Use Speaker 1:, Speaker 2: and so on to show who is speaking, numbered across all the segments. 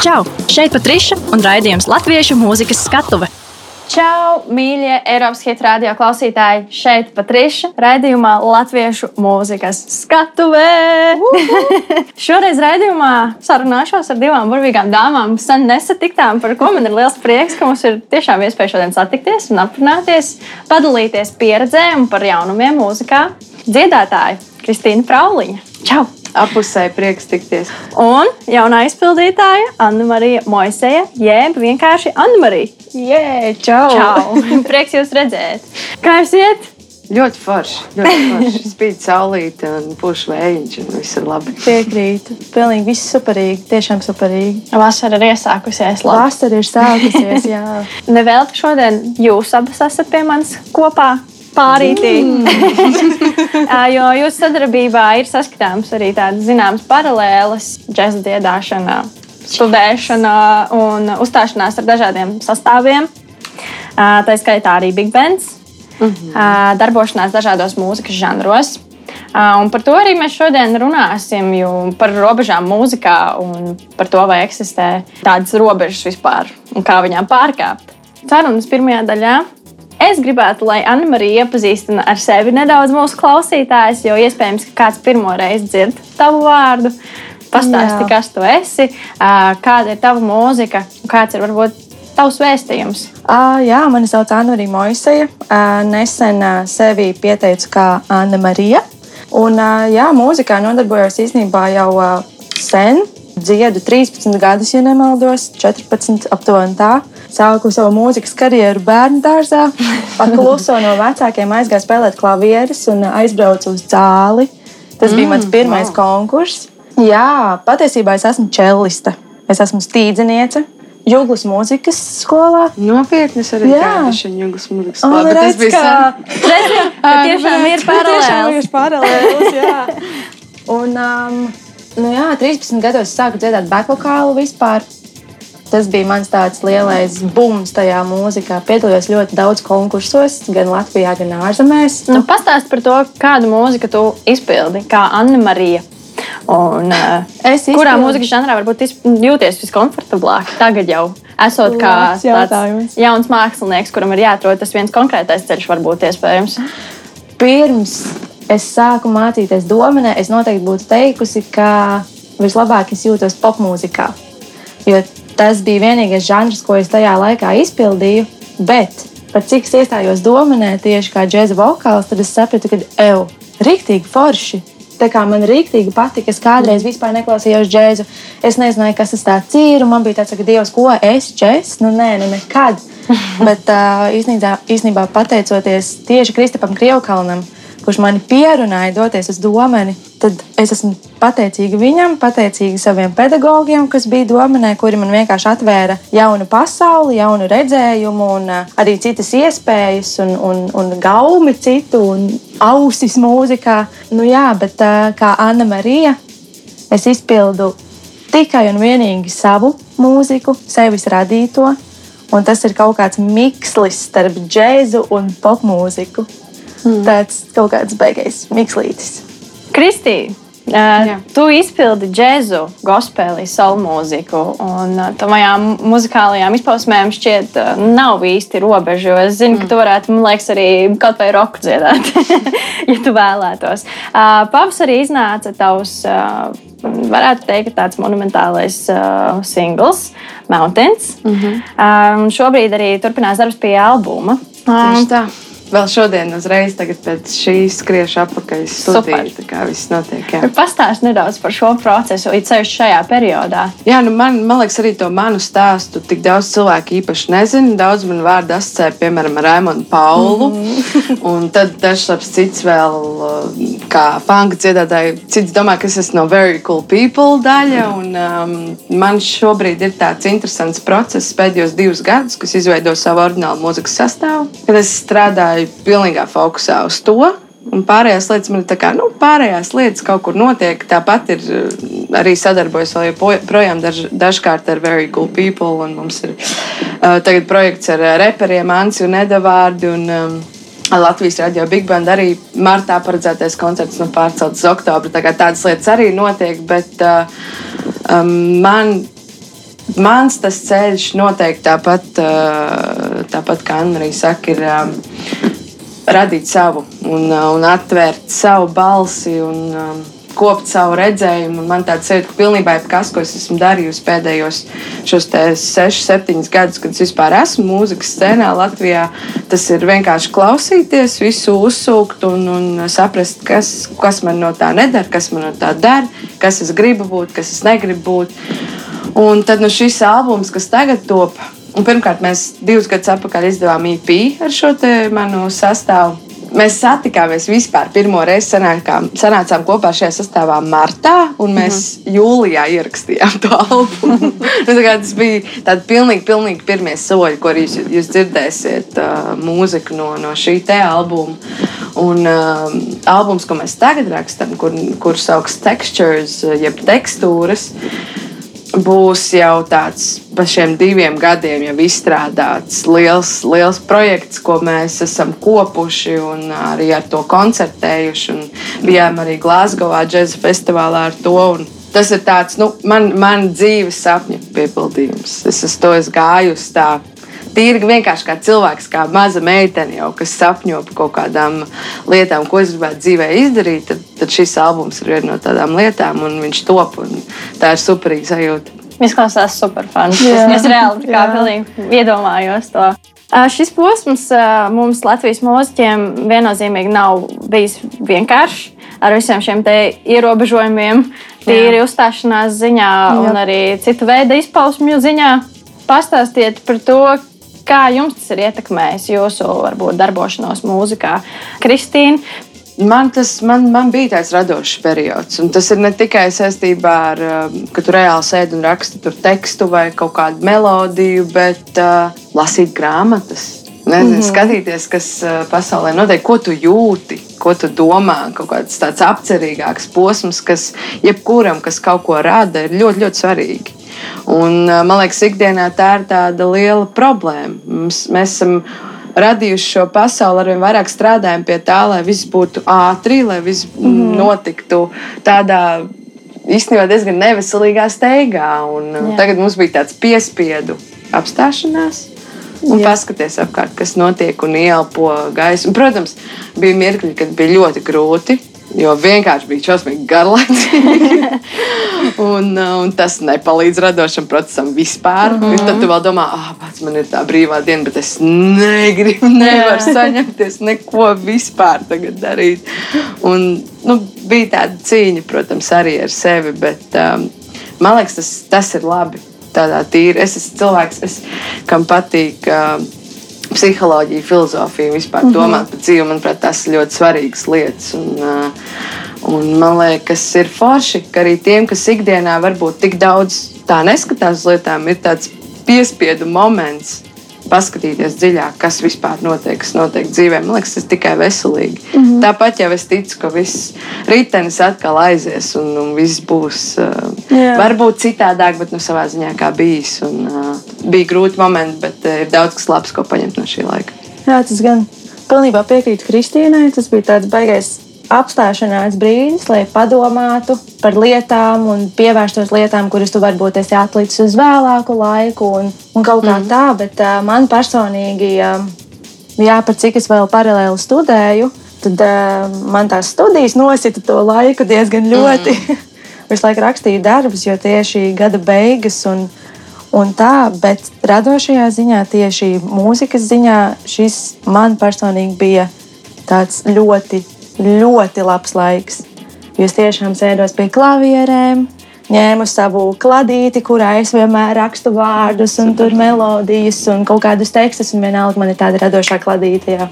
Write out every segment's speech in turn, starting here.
Speaker 1: Čau! Šeit Patriša un raidījums Latviešu mūzikas skatuve.
Speaker 2: Čau, mīļie Eiropas hit radio klausītāji! Šeit Patriša raidījumā Latviešu mūzikas skatuvē. Šoreiz raidījumā sarunāšos ar divām burvīgām dāmām, sen nesatiktām, par ko man ir liels prieks, ka mums ir tiešām iespēja šodien satikties un aprunāties, padalīties pieredzē un par jaunumiem mūzikā. Dziedātāja Kristīna Prauliņa. Čau!
Speaker 3: Apusēji prieks tikties.
Speaker 2: Un jaunā izpildītāja Anna Marija Moiseja, jeb vienkārši Anna Marija.
Speaker 3: Jē, čau!
Speaker 2: Čau! Prieks jūs redzēt! Kā jums iet?
Speaker 3: Ļoti forši. Ļoti forši. Spīd saulīte un puš vējiņš, un viss ir labi.
Speaker 4: Piekrītu. Pilnīgi viss superīgi. Tiešām superīgi.
Speaker 2: Vasara ir iesākusies. Labi.
Speaker 4: Vasara ir sākusies, jā.
Speaker 2: Nevelti šodien jūs abas esat pie manis kopā. Pārītī. Mm. jo jūsu sadarbībā ir saskatāms arī tādas zināmas paralēles, džēza dziedāšana, studēšana un uzstāšanās ar dažādiem sastāviem. Tā skaitā arī big bands, mm -hmm. darbošanās dažādos mūzikas žanros. Un par to arī mēs šodien runāsim, par robežām mūzikā un par to, vai eksistē tādas robežas vispār un kā viņām pārkāpt. Sarunas pirmajā daļā Es gribētu, lai Anna Marija iepazīstina ar sevi nedaudz mūsu klausītājus, jo iespējams, ka kāds pirmo reizi dzird tavu vārdu. Pastāsti, kas tu esi, kāda ir tava mūzika un kāds ir varbūt tavs vēstījums.
Speaker 4: Uh, jā, mani sauc Anna Marija Moiseja. Uh, nesen uh, sevi pieteicu kā Anna Marija. Un, uh, jā, mūzikā nodarbojos īstenībā jau uh, sen. Dziedu 13 gadus, ja nemaldos, 14 aptuveni tā. Sāku savu mūzikas karjeru bērnu dārzā, pakluso no vecākiem, aizgāju spēlēt klavierus un aizbraucu uz zāli. Tas mm, bija mans pirmais wow. konkurss. Jā, patiesībā es esmu čelliste. Es esmu stīdzeniece. Jūglas mūzikas skolā.
Speaker 3: Nopietni, arī gājuši jūglas mūzikas skolā.
Speaker 4: Un redz,
Speaker 3: bija
Speaker 4: ka
Speaker 2: tiešām ir paralēlis.
Speaker 4: ir paralēlis, jā. Un, um, nu jā, 13 gados sāku dziedāt backvokālu vispār. Tas bija mans tāds lielais bums tajā mūzikā. Piedalījos ļoti daudz konkursos, gan Latvijā, gan ārzemēs.
Speaker 2: Nu, Pastāst par to, kādu mūziku tu izpildi, kā Anna Marija. Un, uh, izpildu... Kurā mūzikas žanrā varbūt jūties viskomfortablāk? Tagad jau esot kā tāds jauns mākslinieks, kuram ir jāatrod tas viens konkrētais ceļš, varbūt iespējams.
Speaker 4: Pirms es sāku mācīties dominē, es noteikti būtu teikusi, ka vislabāk es jūtos popmūzikā. Jo Tas bija vienīgais žanrs, ko es tajā laikā izpildīju. Bet par cik es iestājos dominē tieši kā džēza vokāls, tad es sapratu, ka eju, rīktīgi forši. Tā kā man rīktīgi patika, es kādreiz vispār neklausījos džēzu. Es nezināju, kas tas ir. Man bija tāds, ka Dievs, ko es džēzu? Nu, nē, nu nekad. Bet uh, īstenībā, īstenībā pateicoties tieši Kristapam Krievkalnam, kurš mani pierunāja doties uz domeni, tad es esmu pateicīga viņam, pateicīga saviem pedagogiem, kas bija domenē, kuri man vienkārši atvēra jaunu pasauli, jaunu redzējumu un uh, arī citas iespējas un, un, un gaumi citu un ausis mūzikā. Nu jā, bet uh, kā Anna Marija, es izpildu tikai un vienīgi savu mūziku, sevis radīto. Un tas ir kaut kāds mikslis starp džēzu un popmūziku. Mm. Tāds kaut kāds beigais mikslītis.
Speaker 2: Kristīna! Uh, tu izpildi džēzu, gospeli, soul mūziku, un uh, tavām muzikālajām izpausmēm šķiet, uh, nav īsti robežu. Es zinu, mm. ka tu varētu, man liekas, arī kaut vai roku dziedāt, ja tu vēlētos. Pavasarī iznāca tavs, varētu teikt, tāds monumentālais singls, Mountains. Mm -hmm. šobrīd arī turpinās darbs pie albuma.
Speaker 3: Tieši tā. Vēl šodien, uzreiz pēc šīs skriešu apakaļ studiju. Kā viss notiek.
Speaker 2: Pastāst nedaudz par šo procesu, it sevišķi šajā periodā.
Speaker 3: Jā, nu man, man liekas, arī to manu stāstu tik daudz cilvēku īpaši nezina. Daudz man vārdu asociē, piemēram, ar Raimonu Paulu. Mm. un tad dažs cits vēl, kā funk dziedātāji, cits domā, ka es esmu no Very Cool People daļa. Un, um, man šobrīd ir tāds interesants process pēdējos divus gadus, kas izveido savu oriģinālu mūzikas sastāvu. Kad es strādāju gāju pilnīgā fokusā uz to. Un pārējās lietas man ir tā kā, nu, pārējās lietas kaut kur notiek. Tāpat ir arī sadarbojos vēl joprojām daž, dažkārt ar Very Cool People. Mums ir uh, tagad projekts ar reperiem Ansi un Edavārdu. Un, um, Latvijas radio Big Band arī martā paredzētais koncerts nu, pārcelts uz oktobru. Tā tādas lietas arī notiek, bet uh, um, man Mans tas ceļš noteikti tāpat, tāpat kā Anna saka, ir um, radīt savu un, uh, un atvērt savu balsi. Un, um, kopt savu redzējumu. Man tāds ir, ka pilnībā kas, ko es esmu darījusi pēdējos 6, 7 gadus, kad es vispār esmu mūzikas scēnā Latvijā, tas ir vienkārši klausīties, visu uzsūkt un, un saprast, kas, kas man no tā nedara, kas man no tā dara, kas es gribu būt, kas es negribu būt. Un tad nu, šis albums, kas tagad top, un pirmkārt mēs divus gadus atpakaļ izdevām EP ar šo manu sastāvu mēs satikāmies vispār pirmo reizi, sanākām, sanācām kopā šajā sastāvā martā, un mēs mm -hmm. jūlijā ierakstījām to albumu. Nu, tas bija tāds pilnīgi, pilnīgi pirmie soļi, ko arī jūs, jūs dzirdēsiet uh, mūziku no, no šī te albuma. Un uh, albums, ko mēs tagad rakstām, kur, kur sauc textures, jeb tekstūras būs jau tāds pa šiem diviem gadiem jau izstrādāts liels, liels projekts, ko mēs esam kopuši un arī ar to koncertējuši. Bijām arī Glasgowā džēza festivālā ar to. Tas ir tāds, nu, man, man dzīves sapņu piepildījums. Es uz to es gāju uz tā tīri vienkārši kā cilvēks, kā maza meitene, jau, kas sapņo par kaut kādām lietām, ko es gribētu dzīvē izdarīt, tad, tad šis albums ir viena no tādām lietām, un viņš top. Un tā ir superīga sajūta.
Speaker 2: Izklausās super fans. Es reāli kā pilnīgi iedomājos to. Šis posms mums Latvijas mūziķiem viennozīmīgi nav bijis vienkāršs ar visiem šiem ierobežojumiem, tīri Jā. uzstāšanās ziņā Jā. un arī citu veidu izpausmju ziņā. Pastāstiet par to, Kā jums tas ir ietekmējis jūsu varbūt, darbošanos mūzikā? Kristīna,
Speaker 3: Man, tas, man, man bija tāds radošs periods. Un tas ir ne tikai saistībā ar to, um, ka tu reāli sēdi un raksti tekstu vai kaut kādu melodiju, bet uh, lasīt grāmatas. Nezinu, mm -hmm. Skatīties, kas uh, pasaulē notiek, ko tu jūti, ko tu domā. Kaut kāds tāds apcerīgāks posms, kas jebkuram, kas kaut ko rada, ir ļoti, ļoti svarīgi. Un, man liekas, ikdienā tā ir tāda liela problēma. Mums, mēs esam radījuši šo pasauli, arvien vairāk strādājam pie tā, lai viss būtu ātri, lai viss mm. notiktu tādā īstenībā diezgan neveselīgā steigā. Un, Jā. tagad mums bija tāds piespiedu apstāšanās. Un Jā. paskaties apkārt, kas notiek, un ielpo gaisu. Un, protams, bija mirkļi, kad bija ļoti grūti Jo vienkārši bija šausmīgi garlaicīgi. un, uh, un tas nepalīdz radošam procesam vispār. Mm -hmm. Tad tu vēl domā, ah, pats man ir tā brīvā diena, bet es negribu, nevaru saņemties neko vispār darīt. Un, nu, bija tāda cīņa, protams, arī ar sevi. Bet, um, man liekas, tas, tas ir labi. Tādā tīri. Es esmu cilvēks, es, kam patīk. Uh, psiholoģija, filozofija, vispār mm -hmm. domāt par dzīvi. Manuprāt, tas ir ļoti svarīgas lietas. Un, uh, un man liekas, ir forši, ka arī tiem, kas ikdienā varbūt tik daudz tā neskatās uz lietām, ir tāds piespiedu moments paskatīties dziļāk, kas vispār notiek, kas notiek dzīvē. Man liekas, tas tikai veselīgi. Mm -hmm. Tāpat jau es ticu, ka viss ritenis atkal aizies un, un viss būs uh, Jā. varbūt citādāk, bet nu, savā ziņā kā bijis. Un, uh, bija grūti momenti, bet uh, ir daudz kas labs, ko paņemt no šī laika.
Speaker 4: Jā, tas gan pilnībā piekrītu Kristīnai. Tas bija tāds baigais apstāšanās brīdis, lai padomātu par lietām un pievērstos lietām, kuras tu varbūt esi atlicis uz vēlāku laiku un, un kaut kā mm. tā. Bet uh, man personīgi, uh, jā, par cik es vēl paralēli studēju, tad uh, man tās studijas nosita to laiku diezgan ļoti. Mm. Visu laiku rakstīju darbus, jo tieši gada beigas un, un tā, bet radošajā ziņā, tieši mūzikas ziņā, šis man personīgi bija tāds ļoti ļoti labs laiks. Jūs tiešām sēdos pie klavierēm, ņēmu savu kladīti, kurā es vienmēr rakstu vārdus, un tur melodijas un kaut kādus tekstus, un vienalga man ir tāda radošā kladīte. Jā.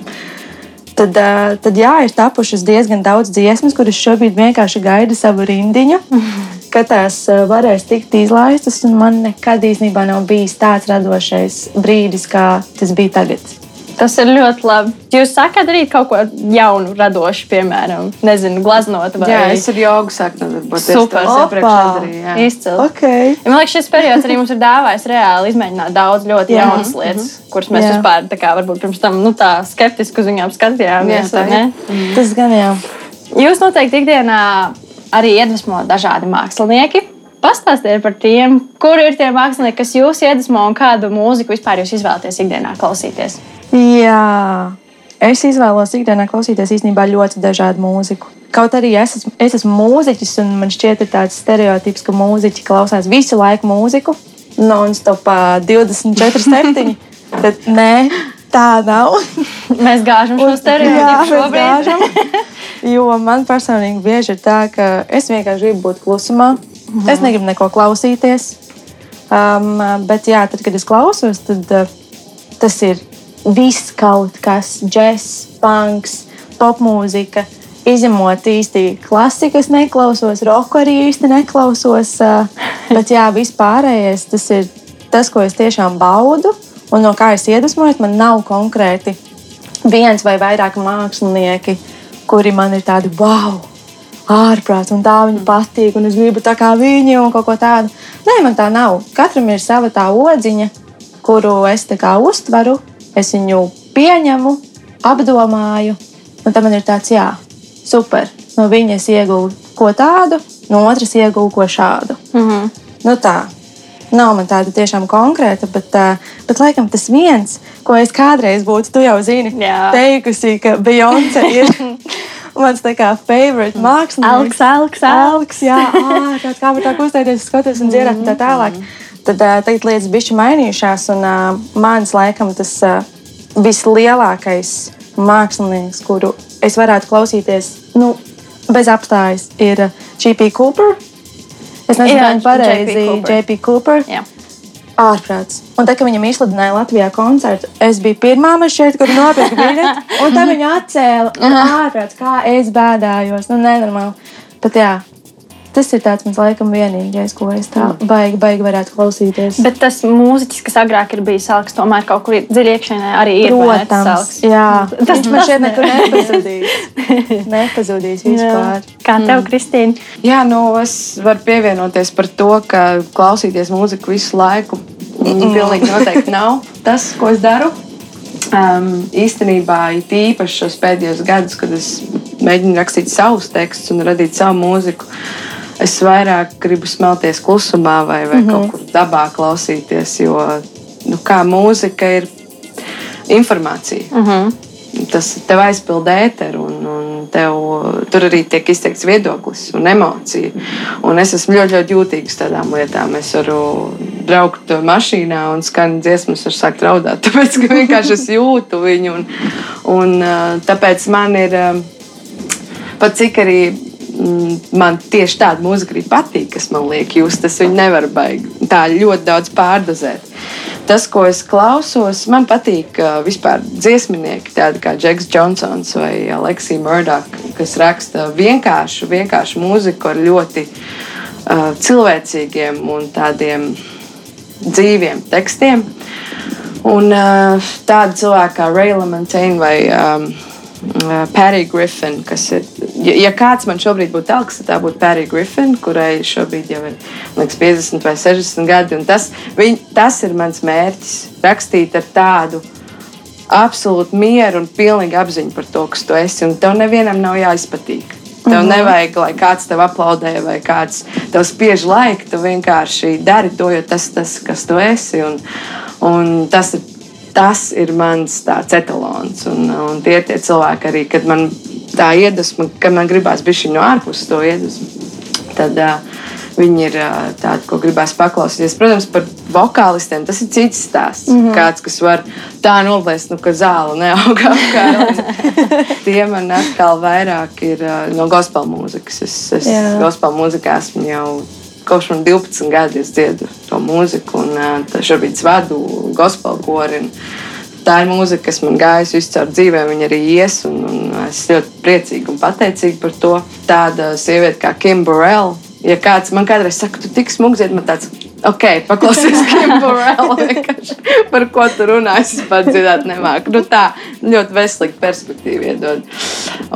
Speaker 4: Tad, tad jā, ir tapušas diezgan daudz dziesmas, kuras šobrīd vienkārši gaida savu rindiņu, kad tās varēs tikt izlaistas. Man nekad īstenībā nav bijis tāds radošais brīdis, kā tas bija tagad.
Speaker 2: Tas ir ļoti labi. Jūs sākat darīt kaut ko jaunu, radošu, piemēram, nezinu, glaznot vai
Speaker 3: Jā, es ar jogu sāku nodarboties.
Speaker 2: Super, izcili.
Speaker 4: Okay.
Speaker 2: Ja, man liekas, šis periods arī mums ir dāvājis reāli izmēģināt daudz ļoti Jā. jaunas lietas, mm -hmm. kuras mēs jā. vispār tā kā varbūt pirms tam nu, tā skeptiski uz viņām skatījāmies. Jā,
Speaker 4: mm. Tas gan jā.
Speaker 2: Jūs noteikti ikdienā arī iedvesmo dažādi mākslinieki pastāstiet par tiem, kur ir tie mākslinieki, kas jūs iedvesmo un kādu mūziku vispār jūs izvēlaties ikdienā klausīties.
Speaker 4: Jā, es izvēlos ikdienā klausīties īstenībā ļoti dažādu mūziku. Kaut arī es esmu, es esmu mūziķis, un man šķiet, ir tāds stereotips, ka mūziķi klausās visu laiku mūziku, non-stop 24, 7. Tad nē, tā nav.
Speaker 2: Mēs gāžam šo stereotipu šobrīd.
Speaker 4: Gāžam, jo man personīgi bieži ir tā, ka es vienkārši gribu būt klusumā. Mhm. Es negribu neko klausīties. Um, bet, jā, tad, kad es klausos, tad uh, tas ir viss kaut kas, džeks, punks, popmūzika. Izņemot īsti klasiku, es neklausos, roku arī īsti neklausos. Bet, jā, vispārējais tas ir tas, ko es tiešām baudu un no kā es iedvesmojos. Man nav konkrēti viens vai vairāk mākslinieki, kuri man ir tādi wow, ārprāts, un tā viņa patīk, un es gribu tā kā viņi un kaut ko tādu. Nē, man tā nav. Katram ir sava tā odziņa, kuru es uztveru, es viņu pieņemu, apdomāju, un tam man ir tāds, jā, super. No viņas iegūtu ko tādu, no otras iegūtu ko šādu. Mm -hmm. nu, tā. Nav man tāda tiešām konkrēta, bet, uh, bet laikam tas viens, ko es kādreiz būtu, tu jau zini, Jā. teikusi, ka Beyoncé ir mans tā kā favorite mākslinieks.
Speaker 2: Alks, Alks,
Speaker 4: Alks. Jā, ā, tāds kā var tā kustēties, skaties un dziedāt un tā tālāk. Tad uh, tagad lietas bišķi mainījušās, un uh, mans laikam tas uh, vislielākais mākslinieks, kuru es varētu klausīties nu, bez apstājas, ir J.P. Cooper. Es nezinu, kā viņa pareizi J.P. Cooper. Jā. Ārprāts. Un tā, kad viņam izsludināja Latvijā koncertu, es biju pirmā mašīna, kur nopirka biļeti, un tā viņa atcēla. Ārprāts, kā es bēdājos. Nu, nenormāli. Bet jā, Tas ir tāds mans laikam vienīgais, ko es tā mm. baigi, baigi varētu klausīties.
Speaker 2: Bet tas mūziķis, kas agrāk ir bijis salks, tomēr kaut kur dziļi iekšēnē arī ir.
Speaker 4: Protams, jā. Tas man šeit nekur nepazudīs. nepazudīs vispār. Jā.
Speaker 2: Kā tev, mm. Kristīna?
Speaker 3: Jā, nu es varu pievienoties par to, ka klausīties mūziku visu laiku. Pilnīgi noteikti nav tas, ko es daru. Um, īstenībā, it īpaši šos pēdējos gadus, kad es mēģinu rakstīt savus tekstus un radīt savu mūziku, es vairāk gribu smelties klusumā vai, vai mm -hmm. kaut kur dabā klausīties. Jo nu, kā mūzika ir informācija. Mm -hmm. Tas tev aizpildē ēteru, un, un tev, tur arī tiek izteikts viedoklis un emocija. Un es esmu ļoti, ļoti jūtīgs tādām lietām. Es varu braukt mašīnā un skan dziesmas, var sākt raudāt. Tāpēc, ka vienkārši es jūtu viņu. Un, un, tāpēc man ir pat cik arī Mm, man tieši tāda mūzika arī patīk, kas man liek just. Es viņu nevaru baigi tā ļoti daudz pārdozēt. Tas, ko es klausos, man patīk uh, vispār dziesminieki, tādi kā Džeks Johnsons vai Aleksija Murdoch, kas raksta vienkāršu, vienkāršu mūziku ar ļoti uh, cilvēcīgiem un tādiem dzīviem tekstiem. Un uh, tādi cilvēki kā Raila Montagne vai um, Pērija Griffin, kas ir. Ja, ja kāds man šobrīd būtu telks, tad tā būtu Pērija Griffin, kurai šobrīd jau ir liekas, 50 vai 60 gadi. Tas, viņ, tas ir mans mērķis. Rakstīt ar tādu absolūtu mieru un pilnīgu apziņu par to, kas tu esi. Un tev nevienam nav jāizpatīk. Tev mm -hmm. nevajag, lai kāds tev aplaudē vai kāds tev spiež laiku. Tu vienkārši dari to, jo tas ir tas, kas tu esi. Un, un tas ir tas ir mans tāds etalons. Un, un tie ir tie cilvēki arī, kad man tā iedvesma, ka man gribās bišķi no ārpuses to iedvesmu. Tad, uh, Viņi ir uh, tādi, ko gribās paklausīties. Protams, par vokālistiem tas ir cits stāsts. Mm -hmm. Kāds, kas var tā noplēst, nu, ka zāle neaug apkārt. Tie man atkal vairāk ir uh, no gospel mūzikas. Es, es gospel mūzikā esmu jau kopš man 12 gadi es dziedu to mūziku, un šobrīd es vadu gospel kori. Tā ir mūzika, kas man gājas viscaur dzīvē, viņa arī ies, un, un es ļoti priecīga un pateicīga par to. Tāda sieviete kā Kim Burrell, ja kāds man kādreiz saka, tu tik smūgi dziedi, man tāds ok, paklausies Kim Burrell, par ko tu runā, es vispār dzirdēt nemāku. Nu, tā ļoti veselīga perspektīva iedod.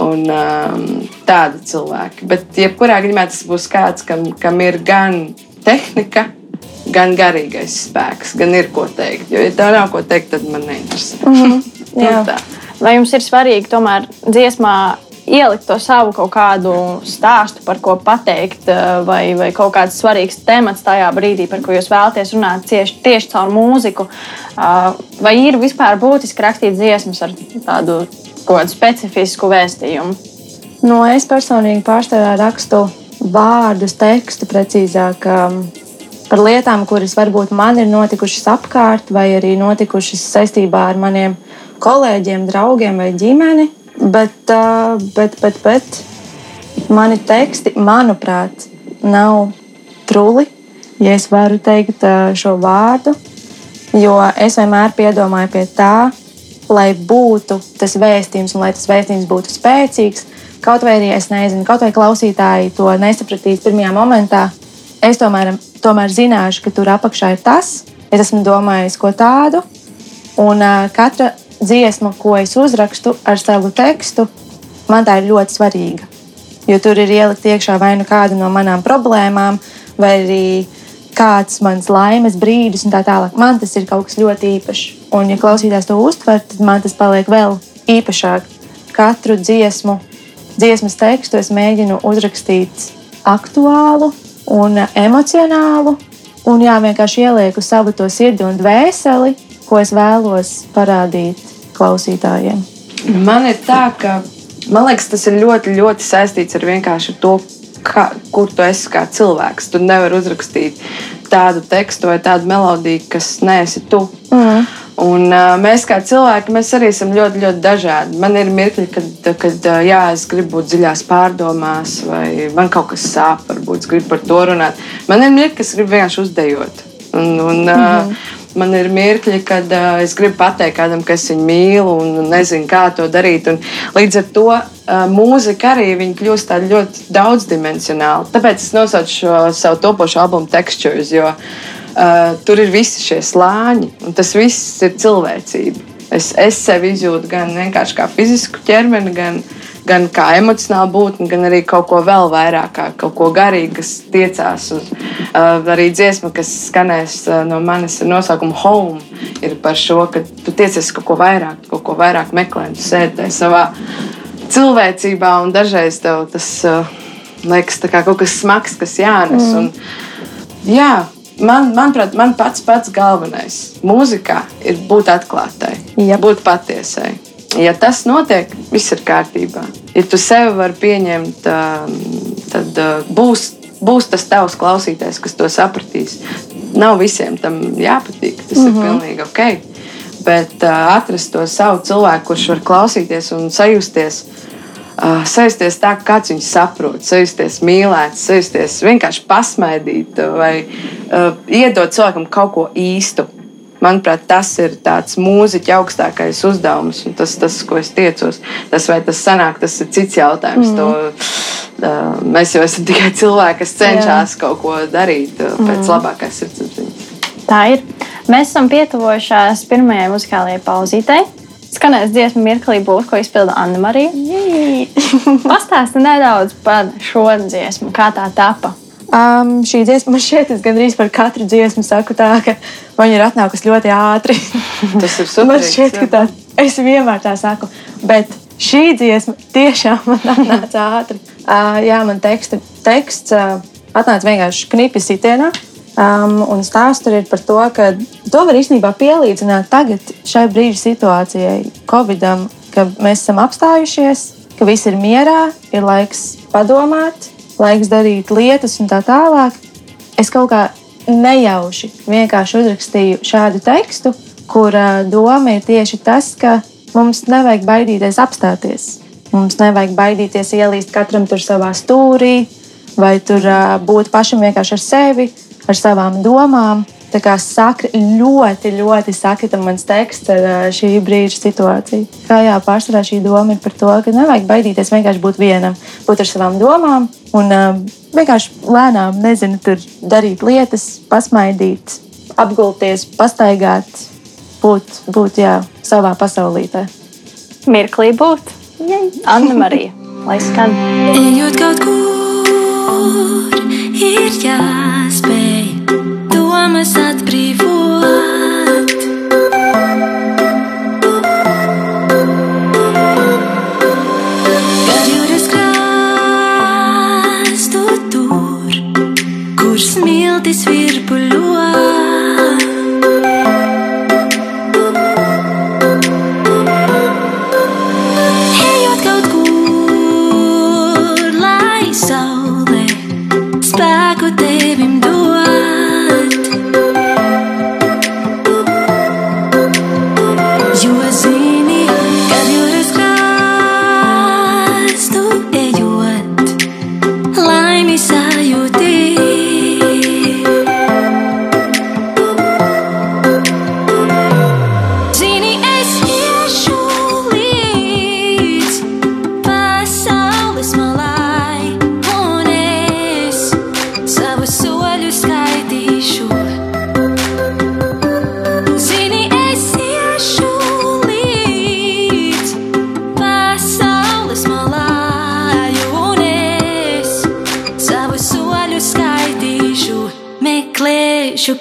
Speaker 3: Un um, tādi cilvēki. Bet jebkurā gadījumā tas būs kāds, kam, kam ir gan tehnika, gan garīgais spēks, gan ir ko teikt. Jo, ja tev nav ko teikt, tad man neinteresē. Mm -hmm.
Speaker 2: Vai jums ir svarīgi tomēr dziesmā ielikt to savu kaut kādu stāstu, par ko pateikt, uh, vai, vai kaut kāds svarīgs temats tajā brīdī, par ko jūs vēlaties runāt tieši, tieši caur mūziku. Uh, vai ir vispār būtiski rakstīt dziesmas ar tādu specifisku vēstījumu?
Speaker 4: No, nu, es personīgi pārstāvā rakstu vārdus, tekstu precīzāk. Um, par lietām, kuras varbūt man ir notikušas apkārt, vai arī notikušas saistībā ar maniem kolēģiem, draugiem vai ģimeni. Bet, bet, bet, bet mani teksti, manuprāt, nav truli, ja es varu teikt šo vārdu. Jo es vienmēr piedomāju pie tā, lai būtu tas vēstījums, un lai tas vēstījums būtu spēcīgs. Kaut vai arī es nezinu, kaut vai klausītāji to nesapratīs pirmajā momentā, es tomēr tomēr zināšu, ka tur apakšā ir tas. Es esmu domājis ko tādu, un uh, katra dziesma, ko es uzrakstu ar savu tekstu, man tā ir ļoti svarīga. Jo tur ir ielikt iekšā vai nu kāda no manām problēmām, vai arī kāds mans laimes brīdis, un tā tālāk. Man tas ir kaut kas ļoti īpašs. Un, ja klausītājs to uztver, tad man tas paliek vēl īpašāk. Katru dziesmu, dziesmas tekstu es mēģinu uzrakstīt aktuālu, un emocionālu. Un jā, vienkārši ielieku savu to sirdi un dvēseli, ko es vēlos parādīt klausītājiem.
Speaker 3: Man ir tā, ka man liekas, tas ir ļoti, ļoti saistīts ar vienkārši to, kā, kur tu esi kā cilvēks. Tu nevari uzrakstīt tādu tekstu vai tādu melodiju, kas neesi tu. Mm. Un, uh, mēs kā cilvēki, mēs arī esam ļoti, ļoti dažādi. Man ir mirkļi, kad, kad uh, jā, es gribu būt dziļās pārdomās, vai man kaut kas sāp, varbūt es gribu par to runāt. Man ir mirkļi, kas grib vienkārši uzdejot. Un, un, uh, mm -hmm. Man ir mirkļi, kad uh, es gribu pateikt kādam, ka es viņu mīlu un nezinu, kā to darīt. Un līdz ar to uh, mūzika arī kļūst ļoti daudzdimensionāla. Tāpēc es nosaucu šo savu topošo albumu Textures. Jo, uh, tur ir visi šie slāņi, un tas viss ir cilvēcība. Es, es sevi izjūtu gan vienkārši kā fizisku ķermeni, gan, gan kā emocionālu būtni, gan arī kaut ko vēl vairāk, kā kaut ko garīgu, kas tiecās uz uh, arī dziesmu, kas skanēs uh, no manis ar nosaukumu Home. Ir par šo, ka tu tiecies kaut ko vairāk, kaut ko vairāk meklē, tu sēdi savā cilvēcībā, un dažreiz tev tas uh, liekas kaut kas smags, kas jānes. Mm. Un, jā, man, manuprāt, man pats pats galvenais mūzikā ir būt atklātai,
Speaker 4: yep.
Speaker 3: būt patiesai. Ja tas notiek, viss ir kārtībā. Ja tu sevi vari pieņemt, tad būs, būs tas tavs klausītājs, kas to sapratīs. Nav visiem tam jāpatīk, tas mm -hmm. ir mhm. pilnīgi ok. Bet atrast to savu cilvēku, kurš var klausīties un sajusties uh, sajusties tā, kā viņu saprot, sajusties mīlēts, sajusties vienkārši pasmaidīt vai uh, iedot cilvēkam kaut ko īstu. Manuprāt, tas ir tāds mūziķa augstākais uzdevums, un tas, tas, ko es tiecos. Tas, vai tas sanāk, tas ir cits jautājums. Mm. To, uh, mēs jau esam tikai cilvēki, kas cenšas kaut ko darīt uh, pēc mm. labākās sirdsapziņas.
Speaker 2: Tā ir. Mēs esam pietuvojušās pirmajai muzikālajai pauzītei skanēs dziesmu mirklī būs, ko izpilda Anna Marija. Pastāsti nedaudz par šo dziesmu, kā tā tapa.
Speaker 4: Um, šī dziesma man šķiet, es gandrīz par katru dziesmu saku tā, ka viņa ir atnākusi ļoti ātri.
Speaker 3: Tas ir super.
Speaker 4: man šķiet, ka tā, es vienmēr tā saku. Bet šī dziesma tiešām man atnāca ātri. Uh, jā, man teksta, teksts uh, atnāca vienkārši knipi sitienā. Um, un stāsts tur ir par to, ka to var īstenībā pielīdzināt tagad šai brīža situācijai, Covidam, ka mēs esam apstājušies, ka viss ir mierā, ir laiks padomāt, laiks darīt lietas un tā tālāk. Es kaut kā nejauši vienkārši uzrakstīju šādu tekstu, kur doma ir tieši tas, ka mums nevajag baidīties apstāties. Mums nevajag baidīties ielīst katram tur savā stūrī, vai tur būt pašam vienkārši ar sevi ar savām domām. Tā kā sakri, ļoti, ļoti sakrita mans teksts ar šī brīža situāciju. Kā jā, pārsvarā šī doma ir par to, ka nevajag baidīties vienkārši būt vienam, būt ar savām domām un vienkārši lēnām, nezinu, tur darīt lietas, pasmaidīt, apgulties, pastaigāt, būt, būt jā, savā pasaulītē.
Speaker 2: Mirklī būt. Anna Marija, lai skan. Ejot kaut kur, ir jāspēj domas atbrīvot. Kad
Speaker 5: jūras krāstu tur, kur smiltis virpuļ.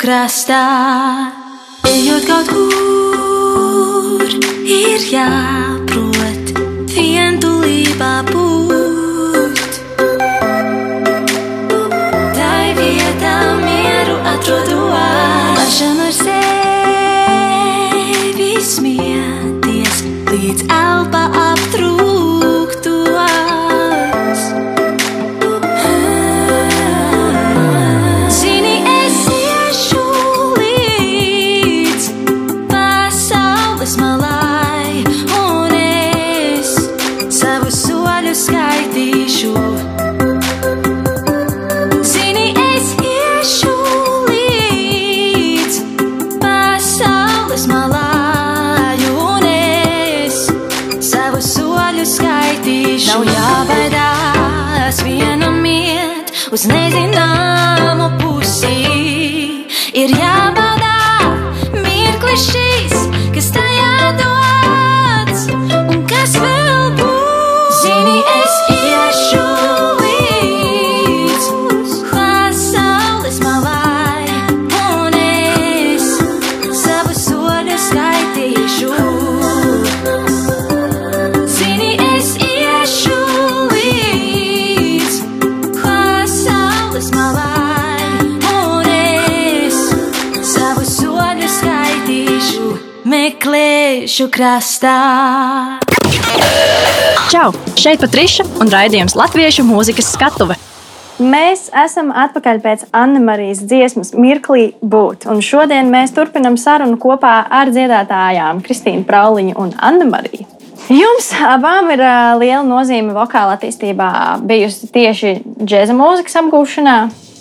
Speaker 5: Krastā. Meklēšu krastā.
Speaker 1: Čau! Šeit Patriša un raidījums Latviešu mūzikas skatuve.
Speaker 2: Mēs esam atpakaļ pēc Anna-Marijas dziesmas Mirklī būt. Un šodien mēs turpinām sarunu kopā ar dziedātājām Kristīnu Prauliņu un Anna-Mariju. Jums abām ir liela nozīme vokāla attīstībā, bijusi tieši džēza mūzikas apgūšanā.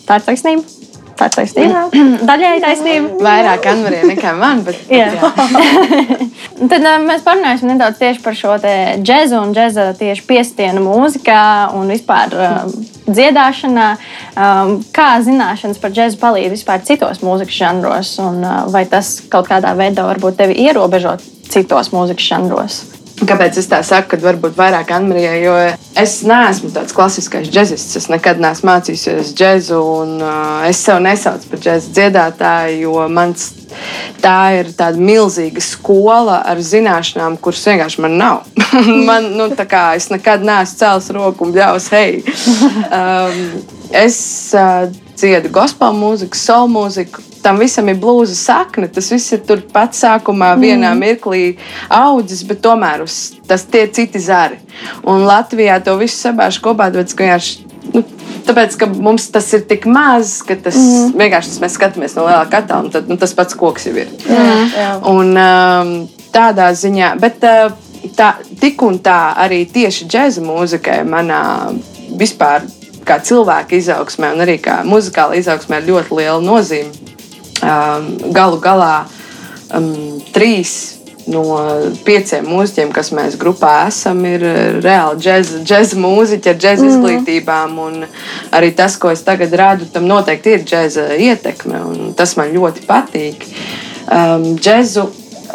Speaker 2: Tā ir taisnība. Tā ir taisnība. Daļēji taisnība.
Speaker 3: Vairāk Anvarija nekā man, bet
Speaker 2: Jā. Tad uh, mēs parunāsim nedaudz tieši par šo te džēzu un džēza tieši piestienu mūzikā un vispār uh, dziedāšanā. Um, kā zināšanas par džēzu palīdz vispār citos mūzikas žanros, un uh, vai tas kaut kādā veidā varbūt tevi ierobežo citos mūzikas žanros?
Speaker 3: Kāpēc es tā saku, ka varbūt vairāk Anmarijai? Jo es neesmu tāds klasiskais džeksists. Es nekad neesmu mācījies džēzu, un uh, es sev nesaucu par džēzu dziedātāju, jo mans tā ir tāda milzīga skola ar zināšanām, kuras vienkārši man nav. man, nu, tā kā es nekad neesmu cēlis roku un bļaus, hei! Um, es uh, dziedu gospel mūziku, soul mūziku. Tam visam ir blūza sakne. Tas viss ir tur pats sākumā, vienā mirklī audzis, bet tomēr uz, tas tie ir citi zari. Un Latvijā to visu sabāž kopā, tāpēc, ka vienkārši. Nu, tāpēc, ka mums tas ir tik maz, ka tas mm. vienkārši tas mēs skatāmies no lielā katlā, un tad, nu, tas pats koks jau ir. Un, um, tādā ziņā, bet uh, tā, tik un tā arī tieši džēza mūzikai manā vispār kā cilvēka izaugsmē un arī kā muzikāla izaugsmē ir ļoti liela nozīme. Um, galu galā um, trīs no pieciem mūziķiem, kas mēs grupā esam, ir reāli džēza, džēza mūziķi ar džēza mm. izglītībām. Un arī tas, ko es tagad rādu, tam noteikti ir džēza ietekme. Tas man ļoti patīk. Um, džēzu,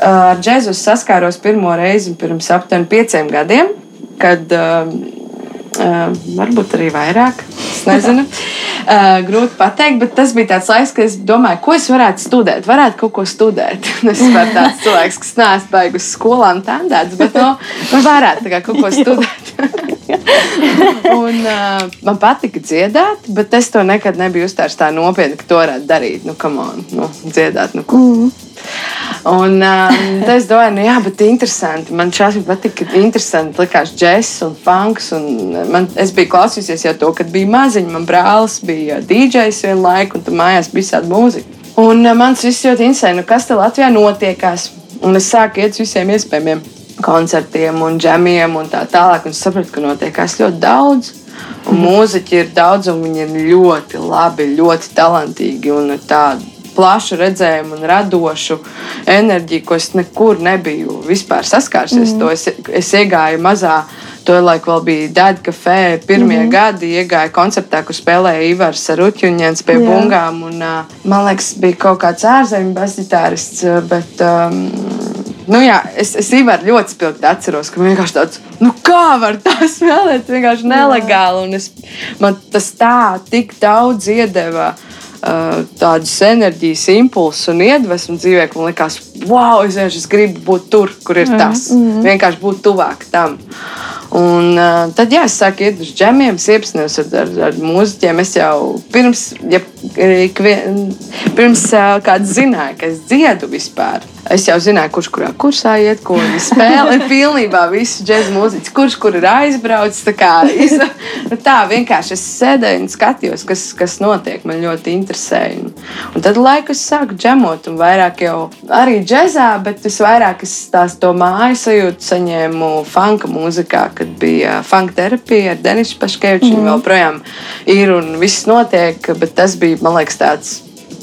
Speaker 3: ar džēzu es saskāros pirmo reizi pirms aptuveni pieciem gadiem, kad um, Uh, varbūt arī vairāk. Es nezinu. Uh, grūti pateikt, bet tas bija tāds laiks, kad es domāju, ko es varētu studēt. Varētu kaut ko studēt. es esmu tāds cilvēks, kas neesmu baigus skolām tendēts, bet no, nu, varētu kā, kaut ko studēt. un, uh, man patika dziedāt, bet es to nekad nebiju uztvērs tā nopietni, ka to varētu darīt. Nu, on, nu, dziedāt, nu, ko. Mm. Un um, es domāju, nu, jā, bet interesanti. Man šādi patika, ka interesanti likās džeks un funks. Un man, es biju klausījusies jau to, kad bija maziņa. Man brālis bija DJs vienu laiku, un tur mājās bija tāda mūzika. Un uh, man tas viss ļoti interesē, nu, kas te Latvijā notiekās. Un es sāku iet uz visiem iespējamiem koncertiem un džemiem un tā tālāk. Un es sapratu, ka notiekās ļoti daudz. Un mūziķi ir daudz, un viņi ir ļoti labi, ļoti talantīgi un tādi plašu redzējumu un radošu enerģiju, ko es nekur nebiju vispār saskārusies. Mm. Es, es iegāju mazā. To laiku vēl bija Dāda kafē. Pirmie mm -hmm. gadi iegāja koncertā, kur spēlēja Ivars Ruķuņņēns pie Jā. bungām. Un, man liekas, bija kaut kāds ārzemju basģitārists, bet um, Nu, jā, es, es Ivaru ļoti spilgti atceros, ka vienkārši tāds, nu kā var tā spēlēt, vienkārši nelegāli. Es, man tas tā tik daudz iedeva uh, tādus enerģijas impulsus un iedvesmu dzīvē, ka man liekas, wow, es, vienkārši- gribu būt tur, kur ir tas. Vienkārši būt tuvāk tam. Un, uh, tad, jā, es sāku iet uz džemiem, iepazinos ar, ar, ar mūziķiem. Es jau pirms, ja, ikvien, pirms uh, kāds zināja, ka es dziedu vispār. Es jau zināju, kurš kurā kursā iet, ko viņi spēlē. Pilnībā visu džēzu mūziķu, kurš kur ir aizbraucis. Tā, kā, iz, nu tā vienkārši es sēdēju un skatījos, kas, kas notiek. Man ļoti interesēja. Un, un tad laiku es sāku džemot, un vairāk jau arī džēzā, bet es vairāk es tās to māju sajūtu saņēmu funka mūzikā, kad bija funk terapija ar Denisu Paškeviču. Mm. Viņa joprojām ir un viss notiek, bet tas bija, man liekas, tāds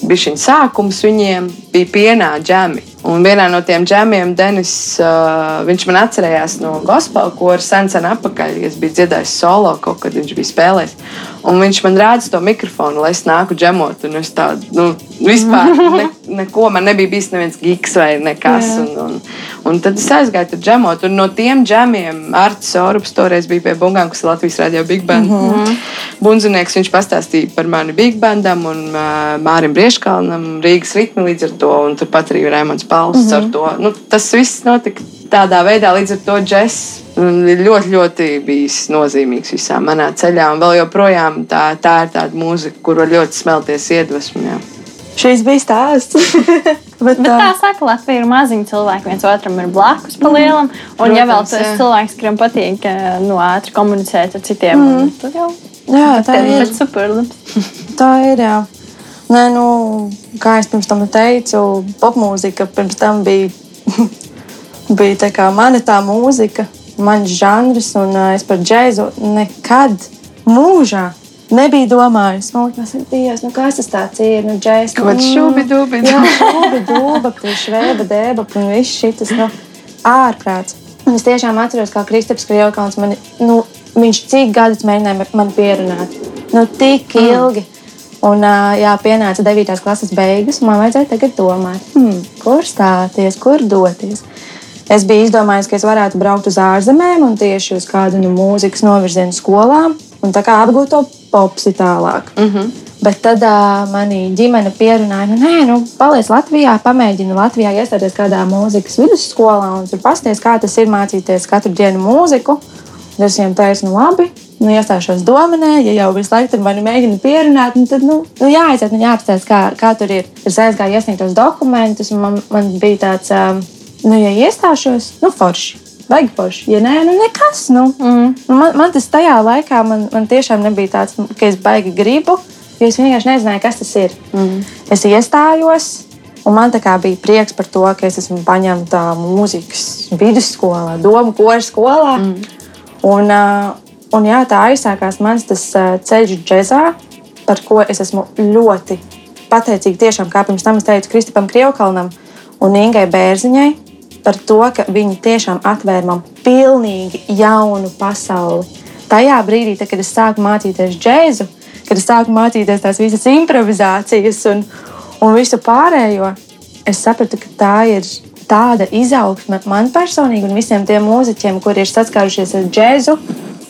Speaker 3: bija šī sākums viņiem, bija pienā džemi. Un vienā no tiem džemiem Denis, uh, viņš man atcerējās no gospel koras sen, sen atpakaļ. Es biju dziedājis solo, kaut kad viņš bija spēlējis. Un viņš man rāda to mikrofonu, lai es nāku džemot. Un es tādu, nu, vispār ne, neko, man nebija bijis neviens gigs vai nekas. Un, un, un tad es aizgāju tur džemot. Un no tiem džemiem Arts Orups toreiz bija pie Bungām, kas ir Latvijas radio Big Band. Mm -hmm. Bunzinieks, viņš pastāstīja par mani Big Bandam un uh, Mārim Brieškalnam, Rīgas ritmi līdz ar to. Un turpat arī Raimons Pauls mm -hmm. ar to. Nu, tas viss notika tādā veidā, līdz ar to džeks ir ļoti, ļoti bijis nozīmīgs visā manā ceļā. Un vēl joprojām tā, tā ir tāda mūzika, kur var ļoti smelties iedvesmu. Jā.
Speaker 4: Šīs bija stāsts. Bet,
Speaker 2: Bet tā saka, Latvija ir maziņa cilvēki. viens otram ir blakus pa lielam. Un, ja vēl
Speaker 3: Protams,
Speaker 2: tas
Speaker 3: jā.
Speaker 2: cilvēks, kuram patīk eh, nu, ātri komunicēt ar citiem, mm. tad jau
Speaker 4: jā, tā ir.
Speaker 2: ir superlabs.
Speaker 4: Tā ir. Jā. Nē, nu, kā es pirms tam teicu, popmūzika pirms tam bija, bija tā kā mana tā mūzika, mans žanrs, un es par džēzu nekad mūžā nebiju domājis. Man liekas, Dievs, nu kas tas tāds ir? Nu, džēz,
Speaker 3: Kaut kāds šūbi-dūbi.
Speaker 4: Jā, šūbi, dūba, švēba, dēba, un viss šis nu, ārprāts. Un es tiešām atceros, kā Kristaps Krievkons man, nu, viņš cik gadus mēģināja mani pierunāt. Nu, tik ilgi. Un, jā, pienāca 9. klases beigas, un man vajadzēja tagad domāt, hmm, kur stāties, kur doties. Es biju izdomājis, ka es varētu braukt uz ārzemēm un tieši uz kādu no mūzikas novirzienu skolām un tā kā apgūt to popsi tālāk. Mm -hmm. Bet tad uh, manī ģimene pierunāja, nu, nē, nu, paliec Latvijā, pamēģini Latvijā iestāties kādā mūzikas vidusskolā un tur pasties, kā tas ir mācīties katru dienu mūziku. Es viņiem teicu, nu, labi, nu, iestāšos dominē, ja jau visu laiku tur mani mēģina pierunāt, nu, tad, nu, nu jāaiziet un jāapstāsta, kā, kā tur ir. Es aizgāju iesniegt tos dokumentus, un man, man bija tāds, um, nu, ja iestāšos, nu, forši. Vajag forši. Ja nē, nu nekas. Nu. Mm. Nu, man, man tas tajā laikā man, man tiešām nebija tāds, ka es baigi gribu, jo es vienkārši nezināju, kas tas ir. Mm. Es iestājos, un man bija prieks par to, ka es esmu paņemta mūzikas vidusskolā, domu koru skolā. Mm. Un, uh, un jā, tā aizsākās mans tas uh, ceļš džēzā, par ko es esmu ļoti pateicīga. Tiešām, kā pirms tam es teicu Kristupam Krievkalnam un Ingai Bērziņai, par to, ka viņi tiešām atvēra man pilnīgi jaunu pasauli. Tajā brīdī, tad, kad es sāku mācīties džēzu, kad es sāku mācīties tās visas improvizācijas un, un visu pārējo, es sapratu, ka tā ir tāda izaugsme man personīgi un visiem tiem mūziķiem, kuri ir saskārušies ar džēzu.